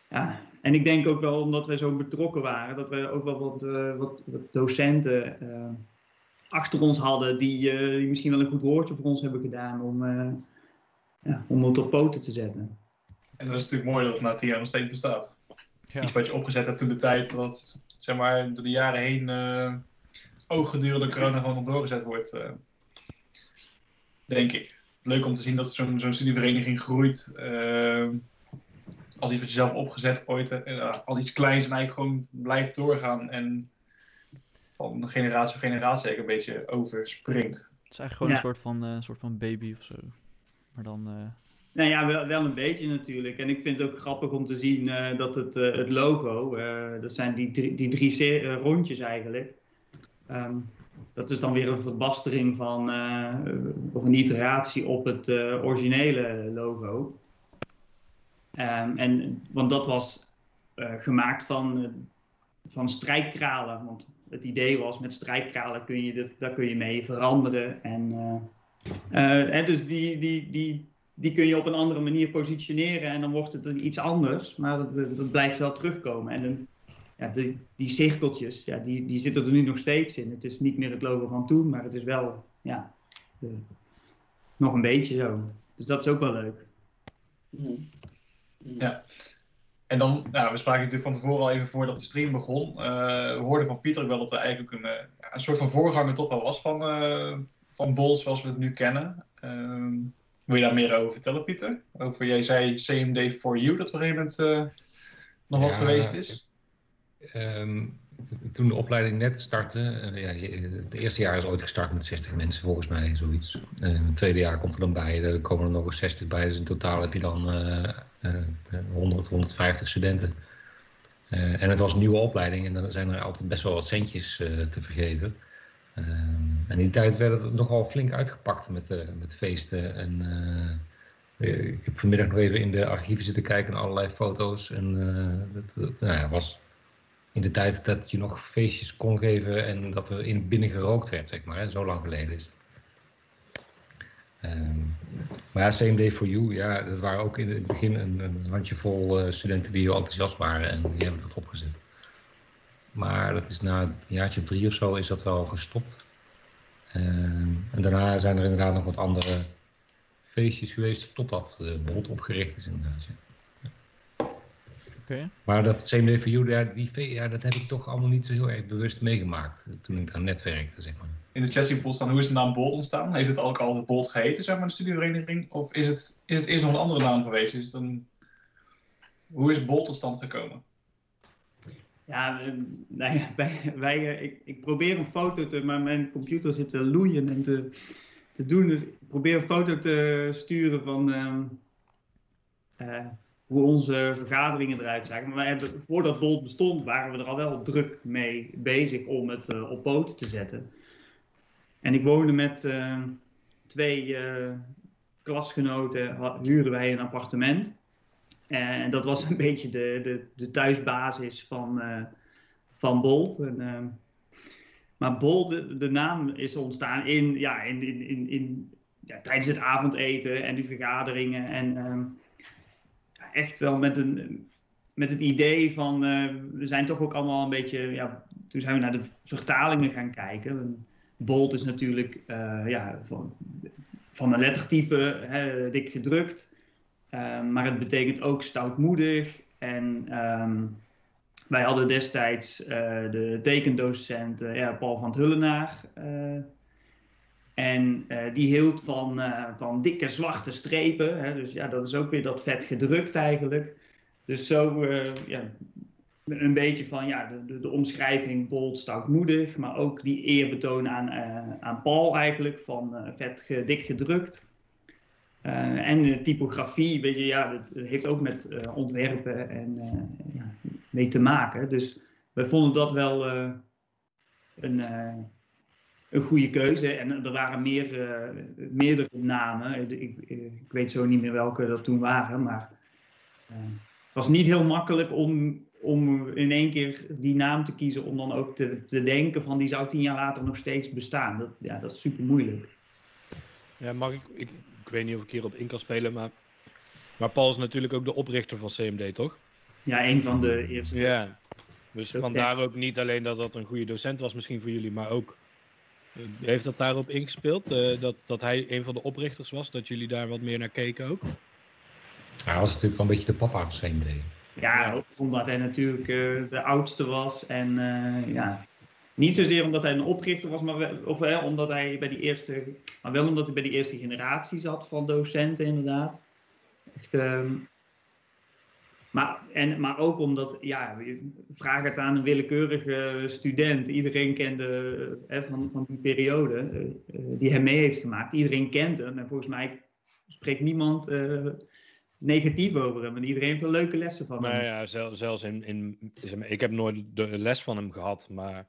ja, en ik denk ook wel omdat wij zo betrokken waren, dat we ook wel wat, wat, docenten achter ons hadden die, die misschien wel een goed woordje voor ons hebben gedaan om, ja, om het op poten te zetten. En dat is natuurlijk mooi dat het na tien nog steeds bestaat. Ja. Iets wat je opgezet hebt toen de tijd, dat zeg maar door de jaren heen eh, ook gedurende corona gewoon nog doorgezet wordt. eh, denk ik. Leuk om te zien dat zo'n zo'n studievereniging groeit. eh, als iets wat je zelf opgezet ooit, als iets kleins en eigenlijk gewoon blijft doorgaan en van generatie op generatie eigenlijk een beetje overspringt. Het is eigenlijk gewoon Ja. een soort van, eh, een soort van baby of zo. Maar dan... Nou ja, wel, wel een beetje natuurlijk. En ik vind het ook grappig om te zien eh, dat het, eh, het logo, eh, dat zijn die drie, die rondjes eigenlijk. Ehm, dat is dan weer een verbastering van, of een iteratie op het originele logo. Ehm, en, want dat was gemaakt van, van strijkkralen. Want het idee was, met strijkkralen kun je dit, daar kun je mee veranderen. En, en dus die, die, die, die kun je op een andere manier positioneren en dan wordt het iets anders, maar dat, dat blijft wel terugkomen. En dan, ja, die, die cirkeltjes, ja, die, die zitten er nu nog steeds in. Het is niet meer het logo van toen, maar het is wel ja, nog een beetje zo. Dus dat is ook wel leuk. Mhm. Mhm. Ja. En dan, nou, we spraken natuurlijk van tevoren al even voordat de stream begon. Eh, we hoorden van Pieter wel dat er eigenlijk een, eh, een soort van voorganger toch wel was van, eh van Bol zoals we het nu kennen. Ehm, wil je daar meer over vertellen, Pieter? Over, jij zei CMD for You, dat op een gegeven moment eh, nog wat Ja, geweest is. Ehm, toen de opleiding net startte, eh, ja, het eerste jaar is ooit gestart met 60 mensen volgens mij, zoiets. En het tweede jaar komt er dan bij, er komen er nog eens 60 bij, dus in totaal heb je dan eh, 100, 150 studenten. Eh, en het was een nieuwe opleiding en dan zijn er altijd best wel wat centjes te vergeven. In die tijd werd het nogal flink uitgepakt met, eh, met feesten. En eh, eh, ik heb vanmiddag nog even in de archieven zitten kijken naar allerlei foto's. En dat, nou ja, was in de tijd dat je nog feestjes kon geven en dat er in binnen gerookt werd, zeg maar. Hè? Zo lang geleden is het. Ehm, maar ja, Same Day for You, ja, dat waren ook in het begin een, een handjevol studenten die heel enthousiast waren en die hebben dat opgezet. Maar dat is na een jaartje drie of zo is dat wel gestopt. Ehm, en daarna zijn er inderdaad nog wat andere feestjes geweest totdat de Bolt opgericht is inderdaad. Ja. Oké. Maar dat Same Day for You, ja, die, fe- ja, dat heb ik toch allemaal niet zo heel erg bewust meegemaakt eh, toen ik daar net werkte, zeg maar. In de chat zie staan, hoe is de naam Bolt ontstaan? Heeft het ook altijd Bolt geheten, zeg maar, de studievereniging? Of is het, is het eerst nog een andere naam geweest? Is het een... Hoe is Bolt tot stand gekomen? Ja, eh, wij, eh, ik, ik probeer een foto te, maar mijn computer zit te loeien en te, te doen. Dus ik probeer een foto te sturen van ehm, eh, hoe onze vergaderingen eruit zagen. Maar wij hebben, voordat Bolt bestond, waren we er al wel druk mee bezig om het op poten te zetten. En ik woonde met eh, twee klasgenoten, huurden wij een appartement. En dat was een beetje de, de, de thuisbasis van, eh, van Bolt. En, ehm, maar Bolt, de, naam is ontstaan in, ja, in, in, in, ja, tijdens het avondeten en die vergaderingen. En ehm, echt wel met, een, met het idee van, eh, we zijn toch ook allemaal een beetje, ja, toen zijn we naar de vertalingen gaan kijken. Bolt is natuurlijk eh, ja, van, van een lettertype, hè, dik gedrukt. Um, maar het betekent ook stoutmoedig. En ehm, wij hadden destijds uh, de tekendocent uh, ja, Paul van het Hullenaar. Uh, en die hield van, van dikke zwarte strepen. Hè, dus ja, dat is ook weer dat vet gedrukt eigenlijk. Dus zo ja, een beetje van ja, de, de, de omschrijving bold, stoutmoedig. Maar ook die eerbetoon aan, aan Paul eigenlijk. Van vet dik gedrukt. Uh, en typografie, weet je, ja, dat heeft ook met uh, ontwerpen en uh, ja, mee te maken. Dus wij vonden dat wel een, een goede keuze. En er waren meer, meerdere namen. Ik, ik, weet zo niet meer welke dat toen waren, maar het was niet heel makkelijk om, om in één keer die naam te kiezen. Om dan ook te, te denken van die zou tien jaar later nog steeds bestaan. Dat, ja, dat is super moeilijk. Ja, mag ik, ik, ik weet niet of ik hierop in kan spelen, maar, maar Paul is natuurlijk ook de oprichter van CMD, toch? Ja, een van de eerste. Ja, dus Dat vandaar ook niet alleen dat dat een goede docent was misschien voor jullie, maar ook, eh, heeft dat daarop ingespeeld? eh, dat, dat hij een van de oprichters was, dat jullie daar wat meer naar keken ook? Hij was natuurlijk wel een beetje de papa van CMD. Ja, omdat hij natuurlijk eh, de oudste was en eh, ja, niet zozeer omdat hij een oprichter was, maar wel, of omdat hij bij die eerste, maar wel omdat hij bij die eerste generatie zat van docenten inderdaad. Echt, ehm, maar, en, maar ook omdat, ja, vraag het aan een willekeurige student. Iedereen kende hè, van, van die periode eh, eh, die hij mee heeft gemaakt. Iedereen kent hem en volgens mij spreekt niemand eh, negatief over hem. En iedereen heeft wel leuke lessen van hem. ja, zel- zelfs in, in, ik heb nooit de les van hem gehad, maar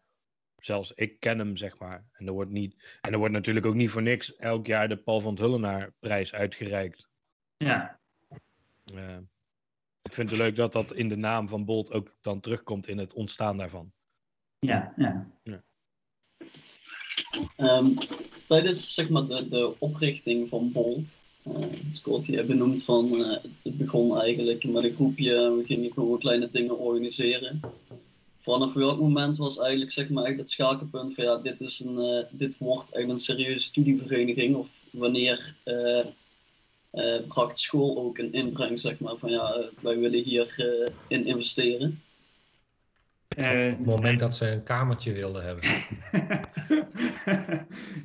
zelfs ik ken hem, zeg maar. En er wordt, niet, en er wordt natuurlijk ook niet voor niks elk jaar de Paul van Hullenaar prijs uitgereikt. Ja, Eh, ik vind het leuk dat dat in de naam van Bolt ook dan terugkomt in het ontstaan daarvan. ja, ja. Ehm, tijdens zeg maar, de, de oprichting van Bolt, uh, Scott, je benoemd van eh, het begon eigenlijk met een groepje, we gingen gewoon kleine dingen organiseren. Vanaf welk moment was eigenlijk zeg maar, echt het schakelpunt van ja, dit, is een, eh, dit wordt echt een serieuze studievereniging of wanneer eh eh, bracht school ook een inbreng zeg maar van ja, wij willen hier eh, in investeren. Eh, Op het moment dat ze een kamertje wilden hebben.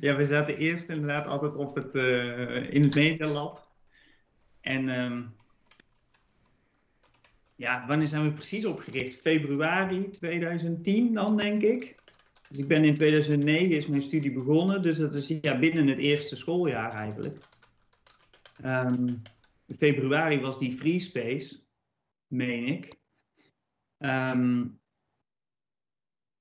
ja, we zaten eerst inderdaad altijd op het, eh, in het Media Lab. En ehm, ja, wanneer zijn we precies opgericht? Februari 2010 dan, denk ik. Dus ik ben in 2009 is mijn studie begonnen, dus dat is ja, binnen het eerste schooljaar eigenlijk. Ehm, in februari was die Free Space, meen ik. Ehm,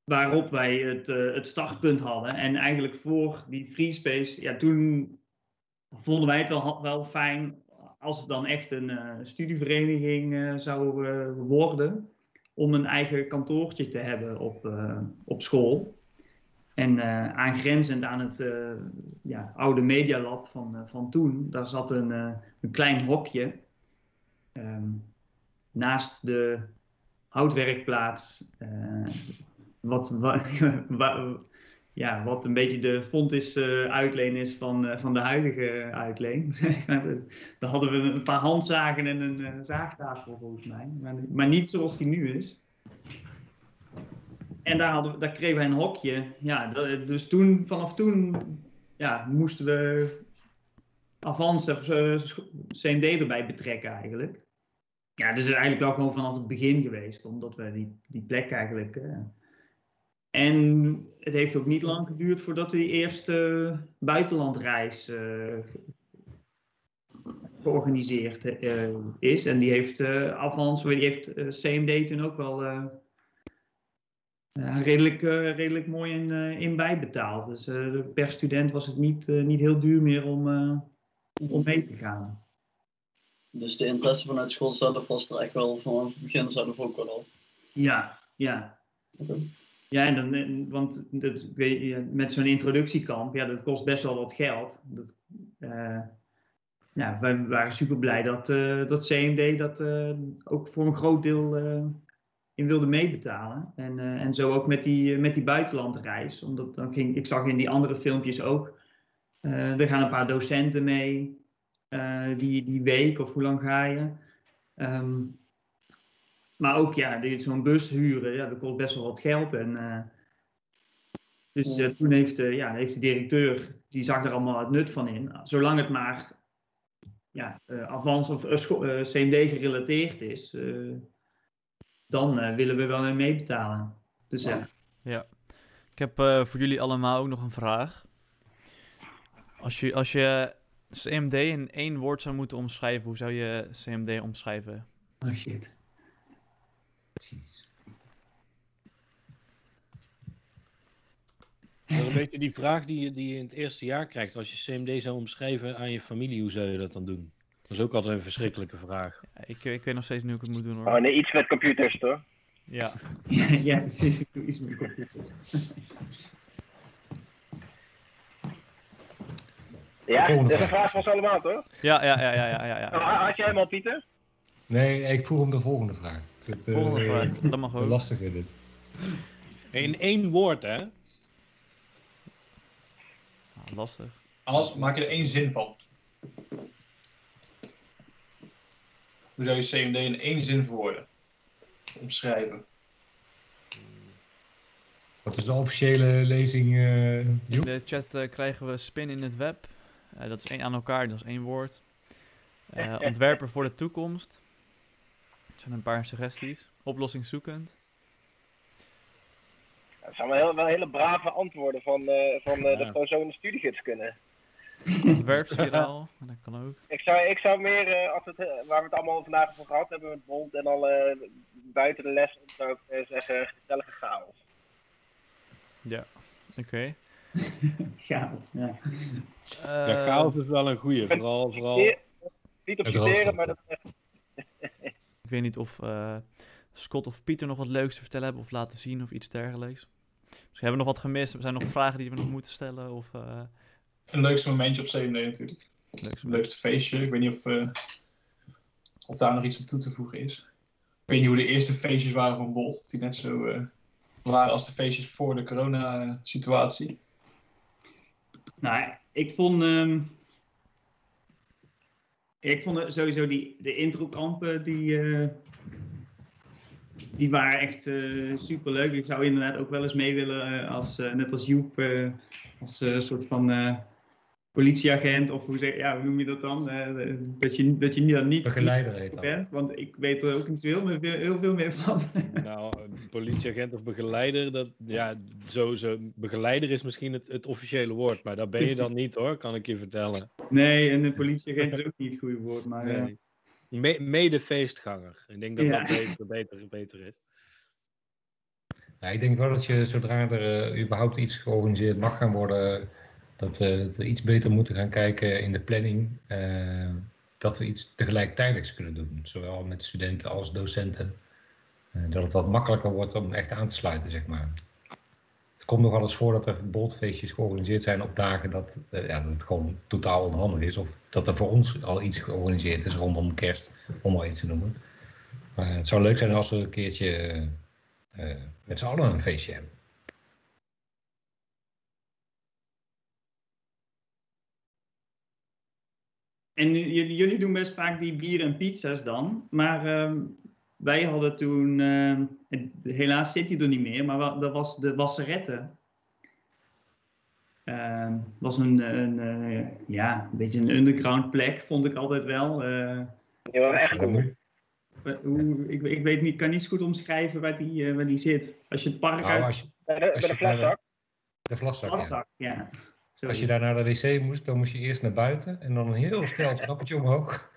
waarop wij het, eh, het startpunt hadden. En eigenlijk voor die free space, ja, toen vonden wij het wel, wel fijn als het dan echt een eh, studievereniging eh, zou eh, worden, om een eigen kantoortje te hebben op, op school. En aangrenzend aan het ja, oude medialab van, van toen, daar zat een, een klein hokje ehm, naast de houtwerkplaats. wat, wa- wa- ja, wat een beetje de fontis eh uitleen is van, eh, van de huidige uitleen. zeg maar. Dus Daar hadden we een paar handzagen en een eh, zaagtafel volgens mij. Maar, maar niet zoals die nu is. En daar, hadden we, daar kregen we een hokje. Ja, dus toen, vanaf toen ja, moesten we Avans of eh, CMD erbij betrekken eigenlijk. Ja, dus het is eigenlijk wel gewoon vanaf het begin geweest, omdat we die, die plek eigenlijk. En het heeft ook niet lang geduurd voordat die eerste buitenlandreis eh, ge- georganiseerd eh, is. En die heeft uh, Avans, die heeft CMD toen ook wel redelijk, redelijk mooi in, in bijbetaald. Dus per student was het niet, niet heel duur meer om, om mee te gaan. Dus de interesse vanuit school zelf was er echt wel vanaf het begin zelf ook wel al. Ja, ja. Ja, en dan, want dat, met zo'n introductiekamp, ja, dat kost best wel wat geld. Dat, eh, ja, wij waren super blij dat, eh, dat CMD dat eh, ook voor een groot deel in wilde meebetalen. En, en zo ook met die, met die buitenlandreis. Omdat dan ging, ik zag in die andere filmpjes ook, er gaan een paar docenten mee die, die week of hoe lang ga je. Ehm, maar ook ja, zo'n bus huren, ja, dat kost best wel wat geld. En, eh, dus eh, toen heeft, eh, ja, heeft de directeur, die zag er allemaal het nut van in. Zolang het maar ja, eh, Avans of CMD gerelateerd is, eh, dan willen we wel mee meebetalen. Dus ja. Ja. Ik heb eh, voor jullie allemaal ook nog een vraag. Als je, als je CMD in één woord zou moeten omschrijven, hoe zou je CMD omschrijven? Oh shit. Dat is een beetje die vraag die je, die je in het eerste jaar krijgt. Als je CMD zou omschrijven aan je familie, hoe zou je dat dan doen? Dat is ook altijd een verschrikkelijke vraag. Ja, Ik, ik weet nog steeds niet hoe ik het moet doen Oh, hoor. nee, iets met computers, toch? Ja. Ja, ja, precies. Ik doe iets met computer. Ja, dat is een vraag. van ons allemaal, toch? Ja, ja, ja, ja, ja, ja, Nou, ja. had jij hem al, Pieter? Nee, ik vroeg hem de volgende vraag. Het, eh, Volgende vraag. Dat mag ook. lastige dit. In één woord, hè? Ah, lastig. Als, maak je er één zin van. Hoe zou je CMD in één zin verwoorden? Omschrijven. Wat is de officiële lezing, eh In de chat eh, krijgen we spin in het web. Eh, dat is één aan elkaar, dat is één woord. Eh, ontwerper voor de toekomst. Zijn een paar suggesties. Oplossingszoekend. Dat zijn wel, heel, wel hele brave antwoorden van, eh, van eh, Ja. dat gewoon zo in de studiegids kunnen. Ontwerpspiraal, dat kan ook. Ik zou, ik zou meer, eh, als het, waar we het allemaal vandaag over gehad hebben met Bond en al eh, buiten de les, zou ik zeggen gezellige chaos. Ja, oké. Ja, ja. Eh, Ja, chaos is wel een goeie. Vooral, vooral... Niet op hoofdstuk. maar dat, Ik weet niet of eh, Scott of Pieter nog wat leuks te vertellen hebben of laten zien of iets dergelijks. Misschien hebben we nog wat gemist. Er zijn nog vragen die we nog moeten stellen of eh Een leukste momentje op CMD natuurlijk. leuks. Het leukste feestje. Ik weet niet of, eh, of daar nog iets aan toe te voegen is. Ik weet niet hoe de eerste feestjes waren van Bolt. Of die net zo eh, waren als de feestjes voor de corona-situatie. Nou, ik vond. ehm, ik vond sowieso die, de introkampen, die, eh, die waren echt super leuk. Ik zou inderdaad ook wel eens mee willen, eh, als, eh, net als Joep, eh, als een soort van eh, politieagent, of hoe, zeg, ja, hoe noem je dat dan? Eh, dat, je, dat je niet, dan niet Begeleider heet dat. bent, want ik weet er ook niet zo heel, veel- heel veel meer van. Nou, politieagent of begeleider, dat, ja, zo, zo, begeleider is misschien het, het officiële woord, maar dat ben je dan niet hoor, kan ik je vertellen. nee, en een politieagent is ook niet het goede woord, maar... eh, Nee. Me- Mede feestganger. Ik denk dat Ja. dat beter, beter, beter is. Ja, ik denk wel dat je zodra er eh, überhaupt iets georganiseerd mag gaan worden, dat we, iets beter moeten gaan kijken in de planning. eh, dat we iets tegelijkertijd kunnen doen, zowel met studenten als docenten. Eh, dat het wat makkelijker wordt om echt aan te sluiten, zeg maar. Het komt nog wel eens voor dat er boltfeestjes georganiseerd zijn op dagen dat, eh, ja, dat het gewoon totaal onhandig is. Of dat er voor ons al iets georganiseerd is rondom kerst, om maar iets te noemen. Maar het zou leuk zijn als we een keertje met z'n allen een feestje hebben. En jullie doen best vaak die bier en pizza's dan. Maar ehm, wij hadden toen, ehm, helaas zit hij er niet meer, maar dat was de Wasserette. Ehm was een, een eh, ja, een beetje een underground plek, vond ik altijd wel. Eh, waren echt hoe, ik, ik weet niet, kan niet zo goed omschrijven waar die, eh, waar die zit. Als je het park Nou, uit als je, Bij de, bij de vlaszak. de vlaszak, ja. Ja. Als je daar naar de wc moest, dan moest je eerst naar buiten en dan een heel snel trappetje omhoog.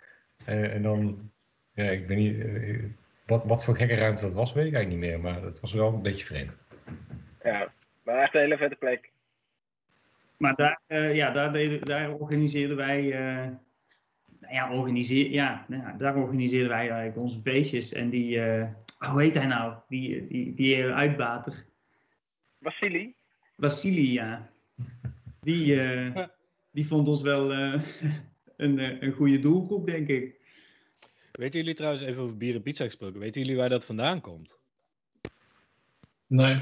En, en dan, ja, ik weet niet, eh, wat, wat voor gekke ruimte dat was, weet ik eigenlijk niet meer, maar het was wel een beetje vreemd. Ja, maar echt een hele vette plek. Maar daar, eh, ja, daar, deden, daar organiseerden wij. eh, nou ja, organiseer, ja, nou ja, daar organiseerden wij eigenlijk onze feestjes. En die. eh, hoe heet hij nou? Die, die, die uitbater. Vasili? Vasili, ja. Die, eh, die vond ons wel eh, een, eh, een goede doelgroep, denk ik. Weten jullie trouwens, even over bier en pizza gesproken, weten jullie waar dat vandaan komt? Nee.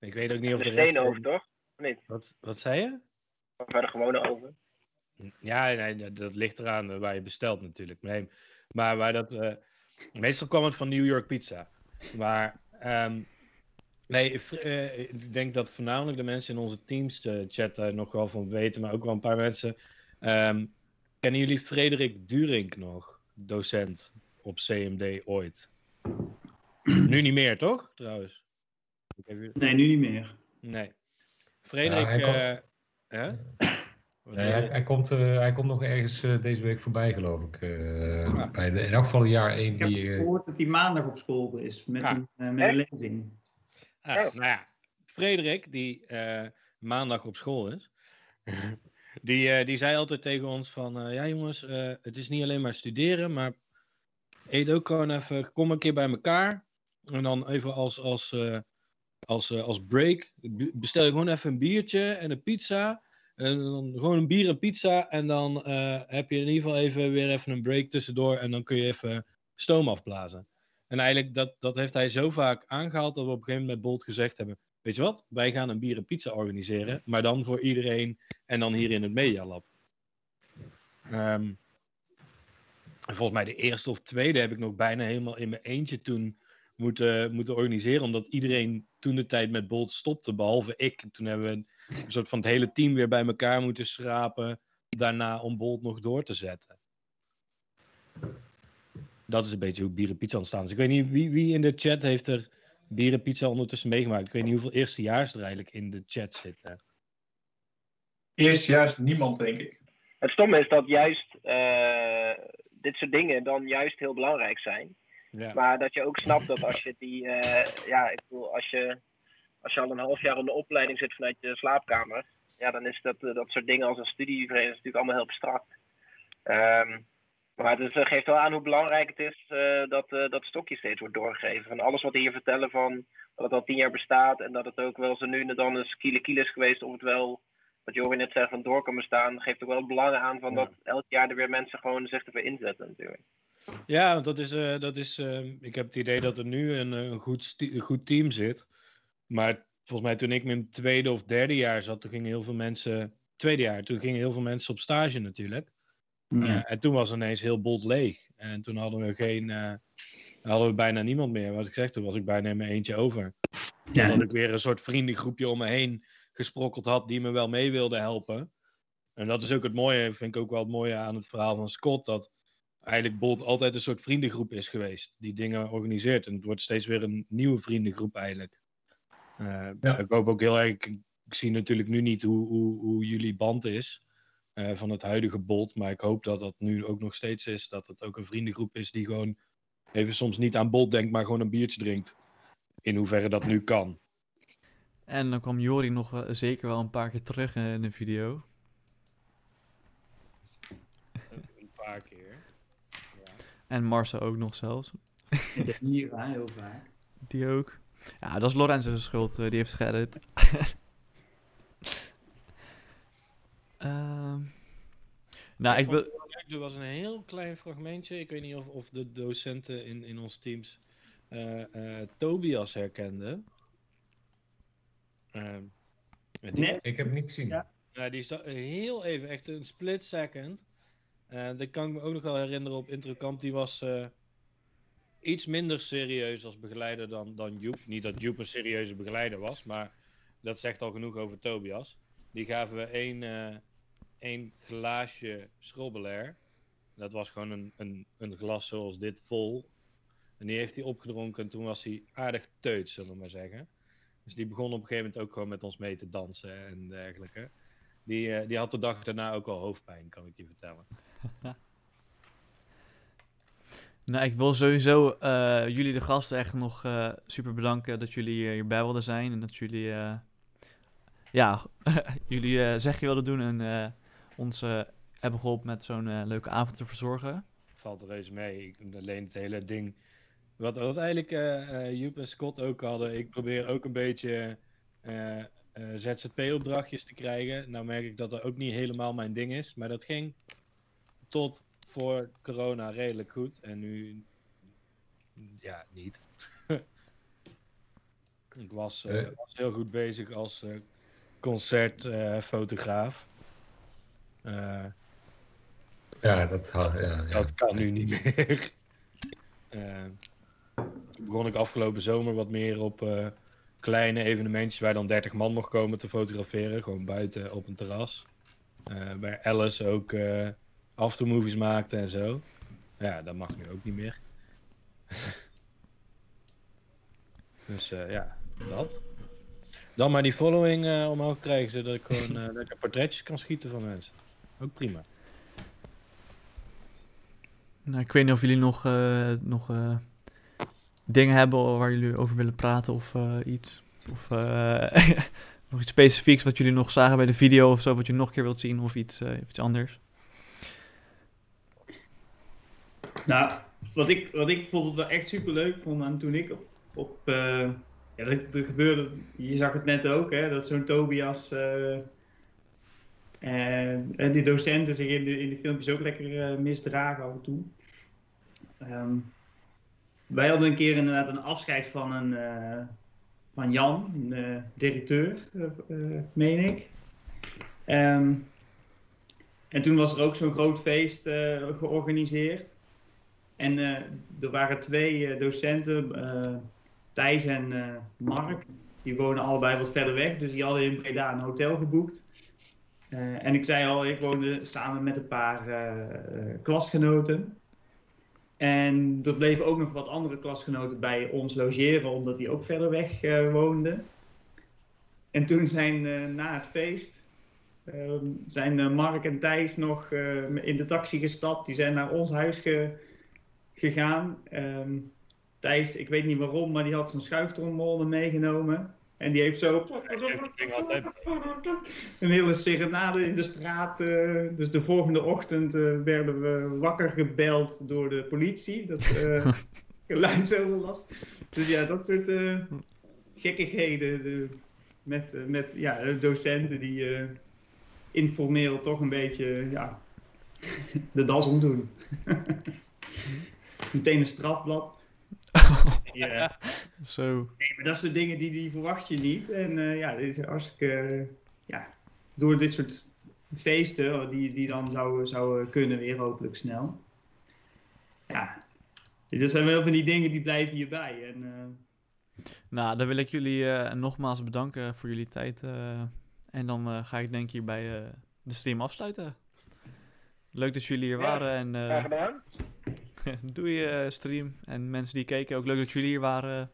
Ik weet ook niet of De rest... steenhoofd, toch? Niet? Wat, wat zei je? Bij de gewone oven? Ja, nee, dat, dat ligt eraan waar je bestelt natuurlijk. Nee, maar waar dat... eh, meestal kwam het van New York Pizza. Maar... ehm, nee, v- eh, ik denk dat voornamelijk de mensen in onze teams eh, chat daar nog wel van weten, maar ook wel een paar mensen. Ehm, kennen jullie Frederik Durink nog? Docent op CMD ooit. nu niet meer, toch? Trouwens. Ik Nee, nu niet meer. Nee. Frederik... hij komt- eh, Nee, hij, hij, komt, hij komt nog ergens eh, deze week voorbij, geloof ik. eh, Ah. bij de, in elk geval jaar 1 Ik heb die... eh, gehoord dat hij maandag op school is met, Ah. een, met een lezing. Ah, Oh. Nou ja, Frederik, die eh, maandag op school is, die, eh, die zei altijd tegen ons van, eh, ja jongens, het is niet alleen maar studeren, maar eet ook gewoon even, kom een keer bij elkaar. En dan even als, als, als, als break, bestel je gewoon even een biertje en een pizza. En dan gewoon een bier en pizza. En dan heb je in ieder geval even weer even een break tussendoor. En dan kun je even stoom afblazen. En eigenlijk, dat, dat heeft hij zo vaak aangehaald dat we op een gegeven moment met Bolt gezegd hebben: Weet je wat, wij gaan een bier en pizza organiseren, maar dan voor iedereen en dan hier in het Medialab. En volgens mij de eerste of tweede heb ik nog bijna helemaal in mijn eentje toen moeten, moeten organiseren, omdat iedereen toen de tijd met Bolt stopte, behalve ik. Toen hebben we een soort van het hele team weer bij elkaar moeten schrapen, daarna om Bolt nog door te zetten. Dat is een beetje hoe bier en pizza ontstaan is. Ik weet niet wie, wie in de chat heeft er bier en pizza ondertussen meegemaakt. Ik weet niet hoeveel eerstejaars er eigenlijk in de chat zitten. Eerstejaars niemand, denk ik. Het stomme is dat juist eh, dit soort dingen dan juist heel belangrijk zijn. Ja. Maar dat je ook snapt dat als je die, eh, ja, ik bedoel, als je, als je al een half jaar in de opleiding zit vanuit je slaapkamer, ja, dan is dat, eh, dat soort dingen als een studievereniging natuurlijk allemaal heel abstract. Ehm, maar het is, eh, geeft wel aan hoe belangrijk het is eh, dat eh, dat stokje steeds wordt doorgegeven. Van alles wat we hier vertellen van dat het al tien jaar bestaat en dat het ook wel zo nu en dan eens kiele kiele is geweest of het wel, wat Jorin net zei, van door kan bestaan, geeft ook wel het belang aan van Ja. dat elk jaar er weer mensen gewoon zich ervoor inzetten natuurlijk. Ja, want dat is, dat is eh, ik heb het idee dat er nu een, een, goed, goed team zit. Maar volgens mij toen ik in mijn tweede of derde jaar zat, toen gingen heel veel mensen, tweede jaar, toen gingen heel veel mensen op stage natuurlijk. Eh, en toen was ineens heel bot leeg. En toen hadden we geen, eh, hadden we bijna niemand meer. Wat ik zeg, toen was ik bijna in mijn eentje over. Ja, Dat ik weer een soort vriendengroepje om me heen gesprokkeld had die me wel mee wilde helpen. En dat is ook het mooie, vind ik ook wel het mooie aan het verhaal van Scott, dat eigenlijk Bolt altijd een soort vriendengroep is geweest, die dingen organiseert. En het wordt steeds weer een nieuwe vriendengroep eigenlijk. Eh, Ja. Ik hoop ook heel erg, ik zie natuurlijk nu niet hoe, hoe, hoe jullie band is eh, van het huidige Bolt, maar ik hoop dat dat nu ook nog steeds is, dat het ook een vriendengroep is die gewoon even soms niet aan Bolt denkt, maar gewoon een biertje drinkt. in hoeverre dat nu kan. En dan kwam Jori nog eh, zeker wel een paar keer terug in, in de video. Een paar keer. En Marcel ook nog zelfs. Hier, heel vaak. Die ook. Ja, dat is Lorenzo's schuld. eh, die heeft geëdit. Ehm nou, ik wil... Er was een heel klein fragmentje. Ik weet niet of, of de docenten in, in ons teams eh, eh, Tobias herkenden. Ehm, die, Nee. Ik heb niet gezien. Ja. ja, die is heel even, echt een split second. Eh dat kan ik me ook nog wel herinneren op Introkamp. Die was eh, iets minder serieus als begeleider dan, dan Joep. Niet dat Joep een serieuze begeleider was, maar dat zegt al genoeg over Tobias. Die gaven we één, eh, één glaasje schrobbelair. Dat was gewoon een, een, een glas zoals dit vol. En die heeft hij opgedronken en toen was hij aardig teut, zullen we maar zeggen. Dus die begon op een gegeven moment ook gewoon met ons mee te dansen en dergelijke. Die, eh, die had de dag daarna ook al hoofdpijn, kan ik je vertellen. Nou, ik wil sowieso eh, jullie de gasten echt nog eh, super bedanken dat jullie hierbij wilden zijn. En dat jullie, ja, jullie zegje wilden doen en ons eh, hebben geholpen met zo'n eh, leuke avond te verzorgen. Valt reuze mee. Ik, alleen het hele ding. Wat, wat eigenlijk eh eh, Joep en Scott ook hadden. Ik probeer ook een beetje eh, eh, ZZP-opdrachtjes te krijgen. Nou merk ik dat dat ook niet helemaal mijn ding is. Maar dat ging tot voor corona redelijk goed. En nu, ja, niet. ik was, was heel goed bezig als eh, concertfotograaf. Eh Ja, dat, ja, ja. dat kan nu niet meer. Eh, toen begon ik afgelopen zomer wat meer op eh, kleine evenementjes waar dan 30 man mocht komen te fotograferen. Gewoon buiten op een terras. Waar Alice ook aftermovies maakte en zo. Ja, dat mag nu ook niet meer. dus ja, dat. Dan maar die following omhoog krijgen, zodat ik gewoon lekker portretjes kan schieten van mensen. Ook prima. Nou, ik weet niet of jullie nog, eh, nog eh, dingen hebben waar jullie over willen praten of eh, iets. Of eh, nog iets specifieks wat jullie nog zagen bij de video of zo, wat je nog een keer wilt zien of iets, eh, iets anders. Nou, wat ik, wat ik bijvoorbeeld wel echt super leuk vond aan toen ik op. op eh, ja, dat, er gebeurde, je zag het net ook, hè, dat zo'n Tobias. Eh, en, en die docenten zich in de, in de filmpjes ook lekker eh, misdragen af en toe. Ehm, wij hadden een keer inderdaad een afscheid van, een, eh, van Jan, een directeur, meen ik. Ehm, en toen was er ook zo'n groot feest georganiseerd. En er waren twee docenten, Thijs en Mark. Die wonen allebei wat verder weg, dus die hadden in Breda een hotel geboekt. Eh, en ik zei al, ik woonde samen met een paar eh, eh, klasgenoten. En er bleven ook nog wat andere klasgenoten bij ons logeren, omdat die ook verder weg eh, woonden. En toen zijn na het feest ehm, zijn Mark en Thijs nog in de taxi gestapt. Die zijn naar ons huis ge- gegaan. Ehm, Thijs, ik weet niet waarom, maar die had zijn schuiftrommel meegenomen. En die heeft zo een hele serenade in de straat. eh, dus de volgende ochtend eh, werden we wakker gebeld door de politie. Dat uh, geluidsoverlast. Dus ja, dat soort eh, gekkigheden. de- met, met ja, docenten die eh, informeel toch een beetje ja, de das omdoen. Meteen een strafblad. Ja. Zo. Nee, maar dat soort dingen die, die verwacht je niet. En eh, ja, dit is hartstikke. eh, ja, door dit soort feesten, oh, die, die dan zouden zou kunnen weer hopelijk snel. Ja, dat zijn wel van die dingen die blijven hierbij. En, eh, Nou, dan wil ik jullie eh, nogmaals bedanken voor jullie tijd. eh, en dan eh, ga ik denk ik hierbij eh, de stream afsluiten. Leuk dat jullie hier Ja, waren en eh, Graag gedaan. doei eh, stream. En mensen die keken, ook leuk dat jullie hier waren.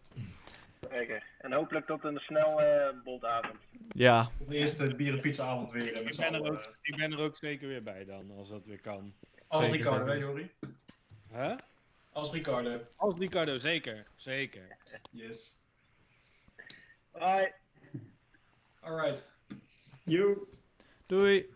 Zeker. En hopelijk tot een snel eh boldavond. Ja, De eerste bier- en pizzaavond weer. eh, Ik ben, er ook, ik ben er ook zeker weer bij dan, als dat weer kan. Als Zeker, Ricardo, hè? Huh? Als Ricardo. Als Ricardo, zeker. Zeker. Yes. Hoi. Alright. Joe. Doei!